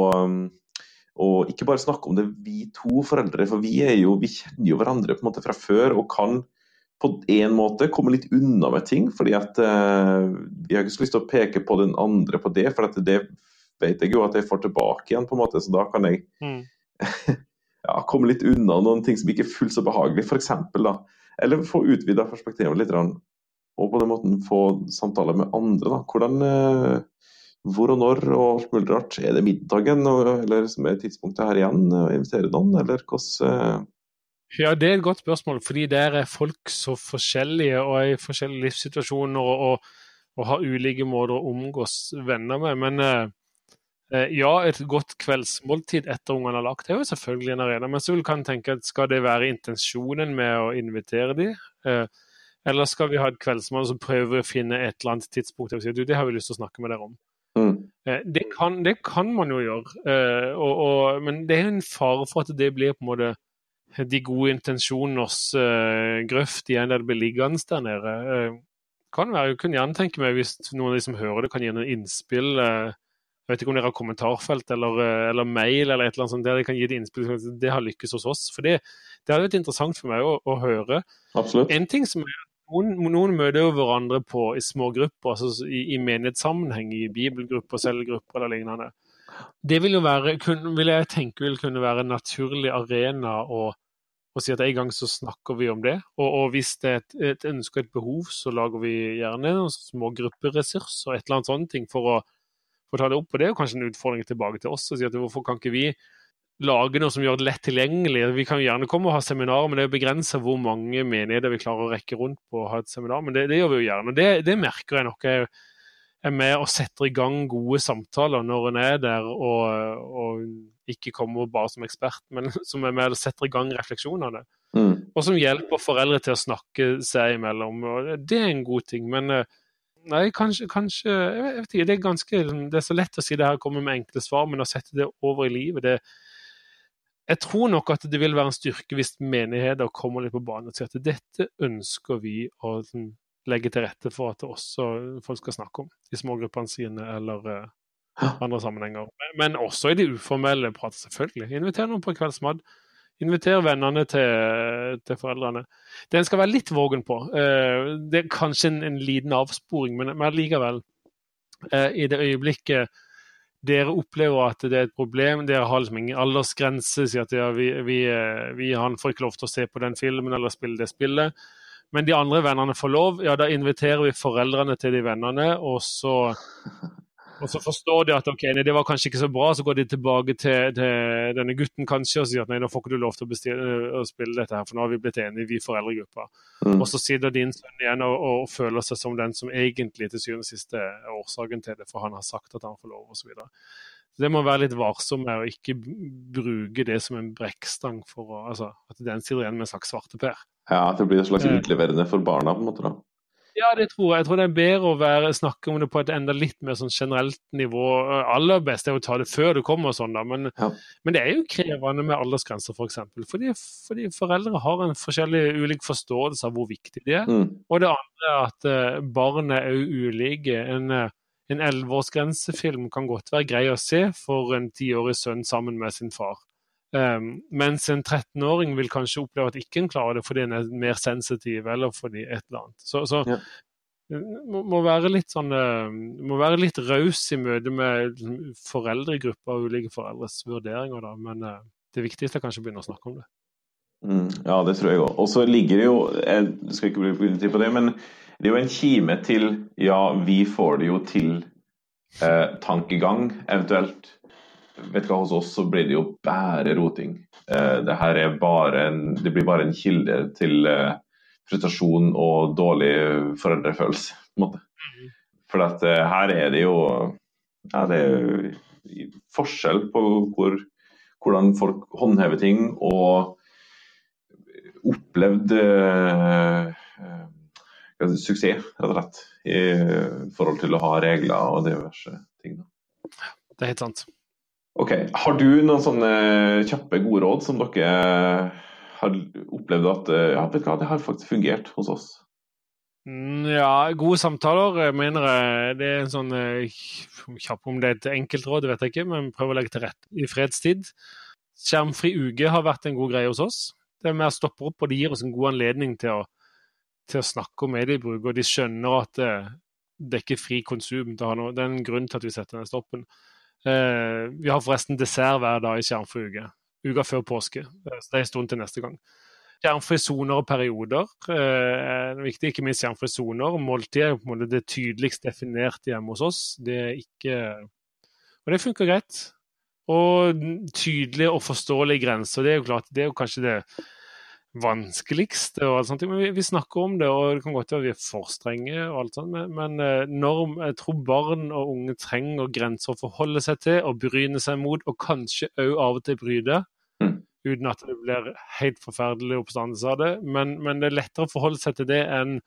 Speaker 1: og ikke bare snakke om det vi to foreldre, for vi, jo, vi kjenner jo hverandre på en måte fra før og kan på en måte komme litt unna med ting. fordi at eh, Vi har ikke så lyst til å peke på den andre på det, for det vet jeg jo at jeg får tilbake igjen. på en måte, Så da kan jeg mm. ja, komme litt unna noen ting som ikke er fullt så behagelig, f.eks. Eller få utvida perspektivet litt. Og på den måten få samtaler med andre. da. Hvordan, uh, hvor og når og alt mulig rart. Er det middagen eller som er tidspunktet her igjen å invitere noen, eller hvordan uh,
Speaker 2: ja, Det er et godt spørsmål, fordi der er folk så forskjellige og er i forskjellige livssituasjoner og, og, og har ulike måter å omgås venner med. Men eh, eh ja, et godt kveldsmåltid etter ungene har lagt er jo selvfølgelig en arena. Men så kan en tenke at skal det være intensjonen med å invitere dem? Eh, eller skal vi ha et kveldsmål som prøver å finne et eller annet tidspunkt og si du, det har vi lyst til å snakke med dere om? Mm. Eh, det, kan, det, kan, man jo gjøre, eh, og, og, men det er jo en fare for at det blir på en måte de gode intensjoners uh, grøft igjen der det blir liggende der nede. Kan være, jeg kunne gjerne tenke meg hvis noen av de som hører det, kan gi noen innspill. Jeg vet ikke om dere har kommentarfelt eller, eller, mail eller et eller annet sånt der de kan gi det innspill. Det har lykkes hos oss. For det, det er vært interessant for meg å, å høre.
Speaker 1: Absolutt.
Speaker 2: En ting som er noen, noen, møter jo hverandre på i små grupper, altså i, i menighetssammenheng, i bibelgrupper, cellegrupper eller lignende. Det vil jo være, kun, vil jeg tenke vil kunne være en naturlig arena å og si at en gang så snakker vi om det. Og, og hvis det er et, et ønske og et behov, så lager vi gjerne noen små grupperessurser et eller annet sånt ting for å, for å ta det opp. Og det er jo kanskje en utfordring tilbake til oss. å si at Hvorfor kan ikke vi lage noe som gjør det lett tilgjengelig? Vi kan gjerne komme og ha seminarer, men det er begrensa hvor mange menigheter vi klarer å rekke rundt på å ha et seminar. Men det, det gjør vi jo gjerne. Det, det merker jeg nok. Jeg, er med og setter i gang gode samtaler når en er der og, og, ikke kommer bare som ekspert, men som er med og setter i gang refleksjonene. Mm. Og som hjelper foreldre til å snakke seg imellom. og Det er en god ting. Men eh, nei, kanskje, kanskje jeg vet ikke, det er, ganske, det er så lett å si det her, komme med enkle svar, men å sette det over i livet det, jeg tror nok at det vil være en styrke hvis menigheter kommer litt på banen og sier at dette ønsker vi å sånn, legge til rette for at også folk skal snakke om i smågruppene sine eller uh, andre sammenhenger. Men, men, også i de uformelle prater, selvfølgelig. Inviter noen på kveldsmat. Inviter vennene til, til, foreldrene. Det en skal være litt vågen på. Uh, det er kanskje en, en liten avsporing, men, men likevel. Uh, I det øyeblikket dere opplever at det er et problem, dere har liksom ingen aldersgrense, sier at ja, vi, vi, vi, han får ikke lov til å se på den filmen eller spille det spillet. Men de andre vennene får lov, ja, da inviterer vi foreldrene til de vennene, og så, og så forstår de at ok, nei, det var kanskje ikke så bra, så går de tilbake til, til denne gutten kanskje og sier at nei, nå får ikke du lov til å, bestille, å spille dette her, for nå har vi blitt enige, vi foreldregruppa. Mm. Og så sitter din sønn igjen og, og, føler seg som den som egentlig til syvende og sist er årsaken til det, for han har sagt at han får lov, osv. Det må være litt varsom med å ikke bruke det som en brekkstang for å, altså, at den sitter igjen med en slags svarteper.
Speaker 1: Ja, At det blir en slags eh. utleverende for barna, på en måte? da.
Speaker 2: Ja, det tror jeg. Jeg tror det er bedre å være, snakke om det på et enda litt mer sånn generelt nivå. Aller best er å ta det før du kommer, og sånn da. Men, ja. men, det er jo krevende med aldersgrenser, f.eks. For eksempel, fordi, fordi foreldre har en forskjellig ulik forståelse av hvor viktig de er. Mm. Og det andre er at uh, barn er òg ulike. En uh, en elleveårsgrensefilm kan godt være grei å se for en tiårig sønn sammen med sin far. Um, mens en 13-åring vil kanskje oppleve at ikke en klarer det fordi en er mer sensitiv, eller fordi et eller annet. Så, så ja. må, må, være litt sånn uh, må være litt raus i møte med foreldregrupper og ulike foreldres vurderinger, da. Men uh, det viktigste er kanskje å begynne å snakke om det.
Speaker 1: Mm, ja, det tror jeg òg. Og så ligger det jo Jeg skal ikke bruke tid på det, men det er jo en kime til ja, vi får det jo til eh, tankegang, eventuelt. Vet du hva, Hos oss så blir det jo bare roting. Eh, det her er en, det blir bare en kilde til eh, frustrasjon og dårlig foreldrefølelse. på en måte. Mm. For at eh, her er det jo ja, det er forskjell på hvor, hvordan folk håndhever ting og opplevd eh, suksess, rett og slett, i forhold til å ha regler og diverse ting.
Speaker 2: Det er helt sant.
Speaker 1: Ok, Har du noen sånne kjappe, gode råd som dere har opplevd at ja, vet du hva, det har faktisk fungert hos oss?
Speaker 2: Mm, ja, gode samtaler Jeg mener det er en sånn Kjapp om det er et enkeltråd, vet jeg ikke, men prøv å legge til rette i fredstid. Skjermfri uke har vært en god greie hos oss. Det er å stoppe opp, og det gir oss en god anledning til å, til å snakke om mediebruk. Og de skjønner at det, det er ikke fri konsum. Det, noe, det, er en grunn til at vi setter den stoppen. Eh, vi har forresten dessert hver dag i skjermfri uke. Uka før påske. Så det er en stund til neste gang. Skjermfri soner og perioder eh, er viktig, ikke minst skjermfri soner. Måltid er på en måte det tydeligst definerte hjemme hos oss. Det er ikke Og det funker greit. Og tydelige og forståelige grenser. Det er jo klart, det er jo kanskje det vanskeligste. og alt sånt, men vi, vi, snakker om det, og det kan godt være vi er for strenge. og alt sånt, Men, men eh, når, jeg tror barn og unge trenger grenser å forholde seg til og bryne seg mot, og kanskje òg av og til bryte. Mm. Uten at det blir helt forferdelig oppstandelse av det. Men, men, det er lettere å forholde seg til det enn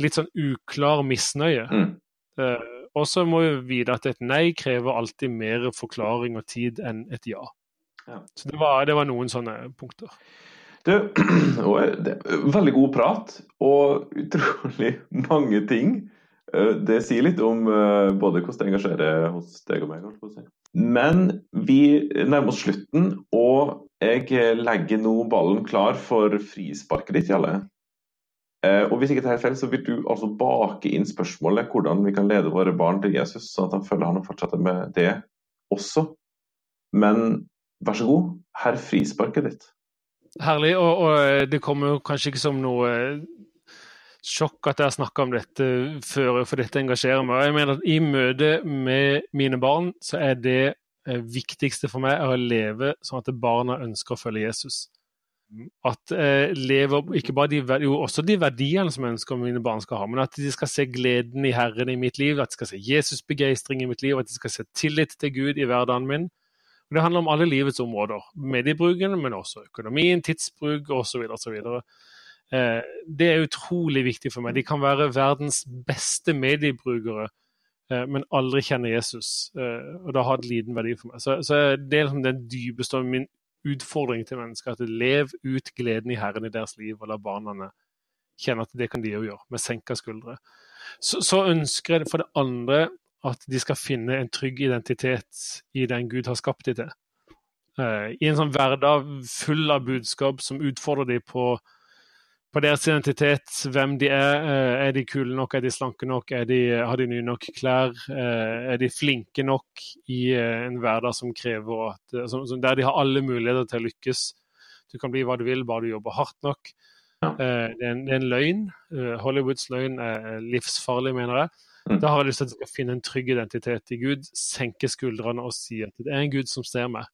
Speaker 2: litt sånn uklar misnøye. Mm. Uh, og så må vi vite at et nei krever alltid mer forklaring og tid enn et ja. ja. Så det var, det var, noen sånne punkter.
Speaker 1: Du, det er veldig god prat og utrolig mange ting. Eh, det sier litt om eh, både hvordan det engasjerer hos deg og meg. Men vi nærmer oss slutten, og jeg legger nå ballen klar for frisparket ditt, Jalle. Eh, og Hvis ikke det er feil, så vil du altså bake inn spørsmålet hvordan vi kan lede våre barn til Jesus, sånn at han følger han fortsetter med det også. Men vær så god, her frisparket ditt.
Speaker 2: Herlig. Og, og, eh, det kommer kanskje ikke som noe eh, sjokk at jeg har snakka om dette før, for dette engasjerer meg. Og jeg mener at I møte med mine barn så er det viktigste for meg å leve sånn at barna ønsker å følge Jesus at eh, lever ikke bare de, jo, også de verdiene som jeg ønsker mine barn skal ha, men at de skal se gleden i Herren i mitt liv, at de skal se Jesus-begeistring i mitt liv, at de skal se tillit til Gud i hverdagen min. Det handler om alle livets områder. Mediebruken, men også økonomien, tidsbruk osv. osv. Eh, det er utrolig viktig for meg. De kan være verdens beste mediebrukere, eh, men aldri kjenne Jesus. Eh, og da har det liten verdi for meg. Så, det er liksom den dypeste av min utfordring til mennesker. At lev ut gleden i Herren i deres liv, og la barna kjenne at det kan de jo gjøre, med senka skuldre. Så, så, ønsker jeg for det andre at de skal finne en trygg identitet i den Gud har skapt dem til. Uh, I en sånn hverdag full av budskap som utfordrer dem på på deres identitet, hvem de er. Eh, er de kule nok, er de slanke nok, de, har de nye nok klær? Eh, er de flinke nok i eh, en hverdag som krever at, som, der de har alle muligheter til å lykkes? Du kan bli hva du vil, bare du jobber hardt nok. Det er, en, det er en løgn. Hollywoods løgn er livsfarlig, mener jeg. Da har jeg lyst til at de skal finne en trygg identitet i Gud, senke skuldrene og si at det er en Gud som ser meg,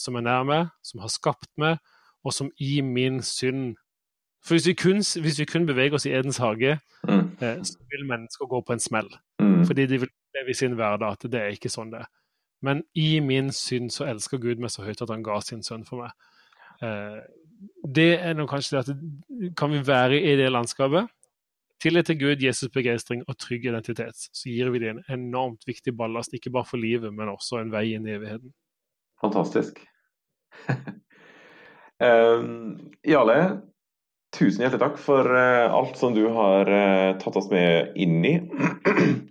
Speaker 2: som er nær meg, som har skapt meg, og som i min synd for hvis vi, kun, hvis vi kun beveger oss i Edens hage, mm. eh, så vil mennesker gå på en smell. Mm. Fordi de vil leve i sin hverdag at det er ikke sånn det er. Men i min synd så elsker Gud meg så høyt at han ga sin sønn for meg. Eh, det er nå kanskje det at kan vi være i det landskapet, tillit til Gud, Jesus' begeistring og trygg identitet, så gir vi det en enormt viktig ballast, ikke bare for livet, men også en vei inn i evigheten.
Speaker 1: Fantastisk. um, Jale, Tusen hjertelig takk for uh, alt som du har uh, tatt oss med inn i.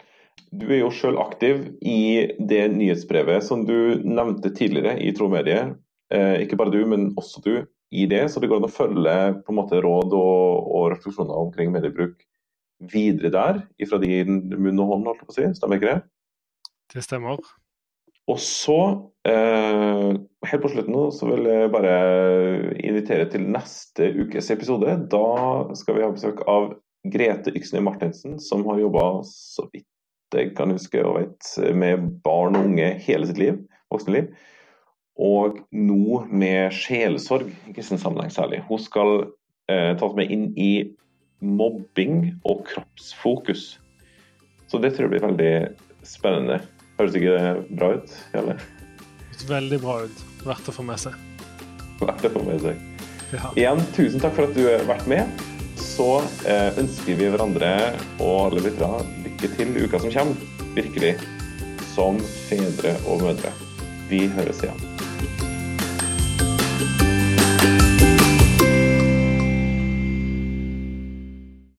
Speaker 1: Du er jo selv aktiv i det nyhetsbrevet som du nevnte tidligere i Tromedie. Uh, ikke bare du, men også du i det. Så det går an å følge på en måte råd og, og refleksjoner omkring mediebruk videre der, ifra din munn og hånd, holdt jeg på å si. Stemmer ikke det?
Speaker 2: Det stemmer.
Speaker 1: Og så, eh, helt på slutten nå, så vil jeg bare invitere til neste ukes episode. Da skal vi ha besøk av Grete Yksne Martinsen, som har jobba, så vidt jeg kan huske og vet, med barn og unge hele sitt liv, voksenliv. Og nå med sjelesorg i kristen sammenheng særlig. Hun skal eh, tas med inn i mobbing og kroppsfokus. Så det tror jeg blir veldig spennende. Høres ikke det bra ut? Eller?
Speaker 2: Veldig bra ut. Verdt å få med seg.
Speaker 1: Verdt å få med seg. Ja. Igjen, tusen takk for at du har vært med. så eh, ønsker vi hverandre og alle lyttere lykke til i uka som kommer. Virkelig. Som fedre og mødre. Vi høres igjen.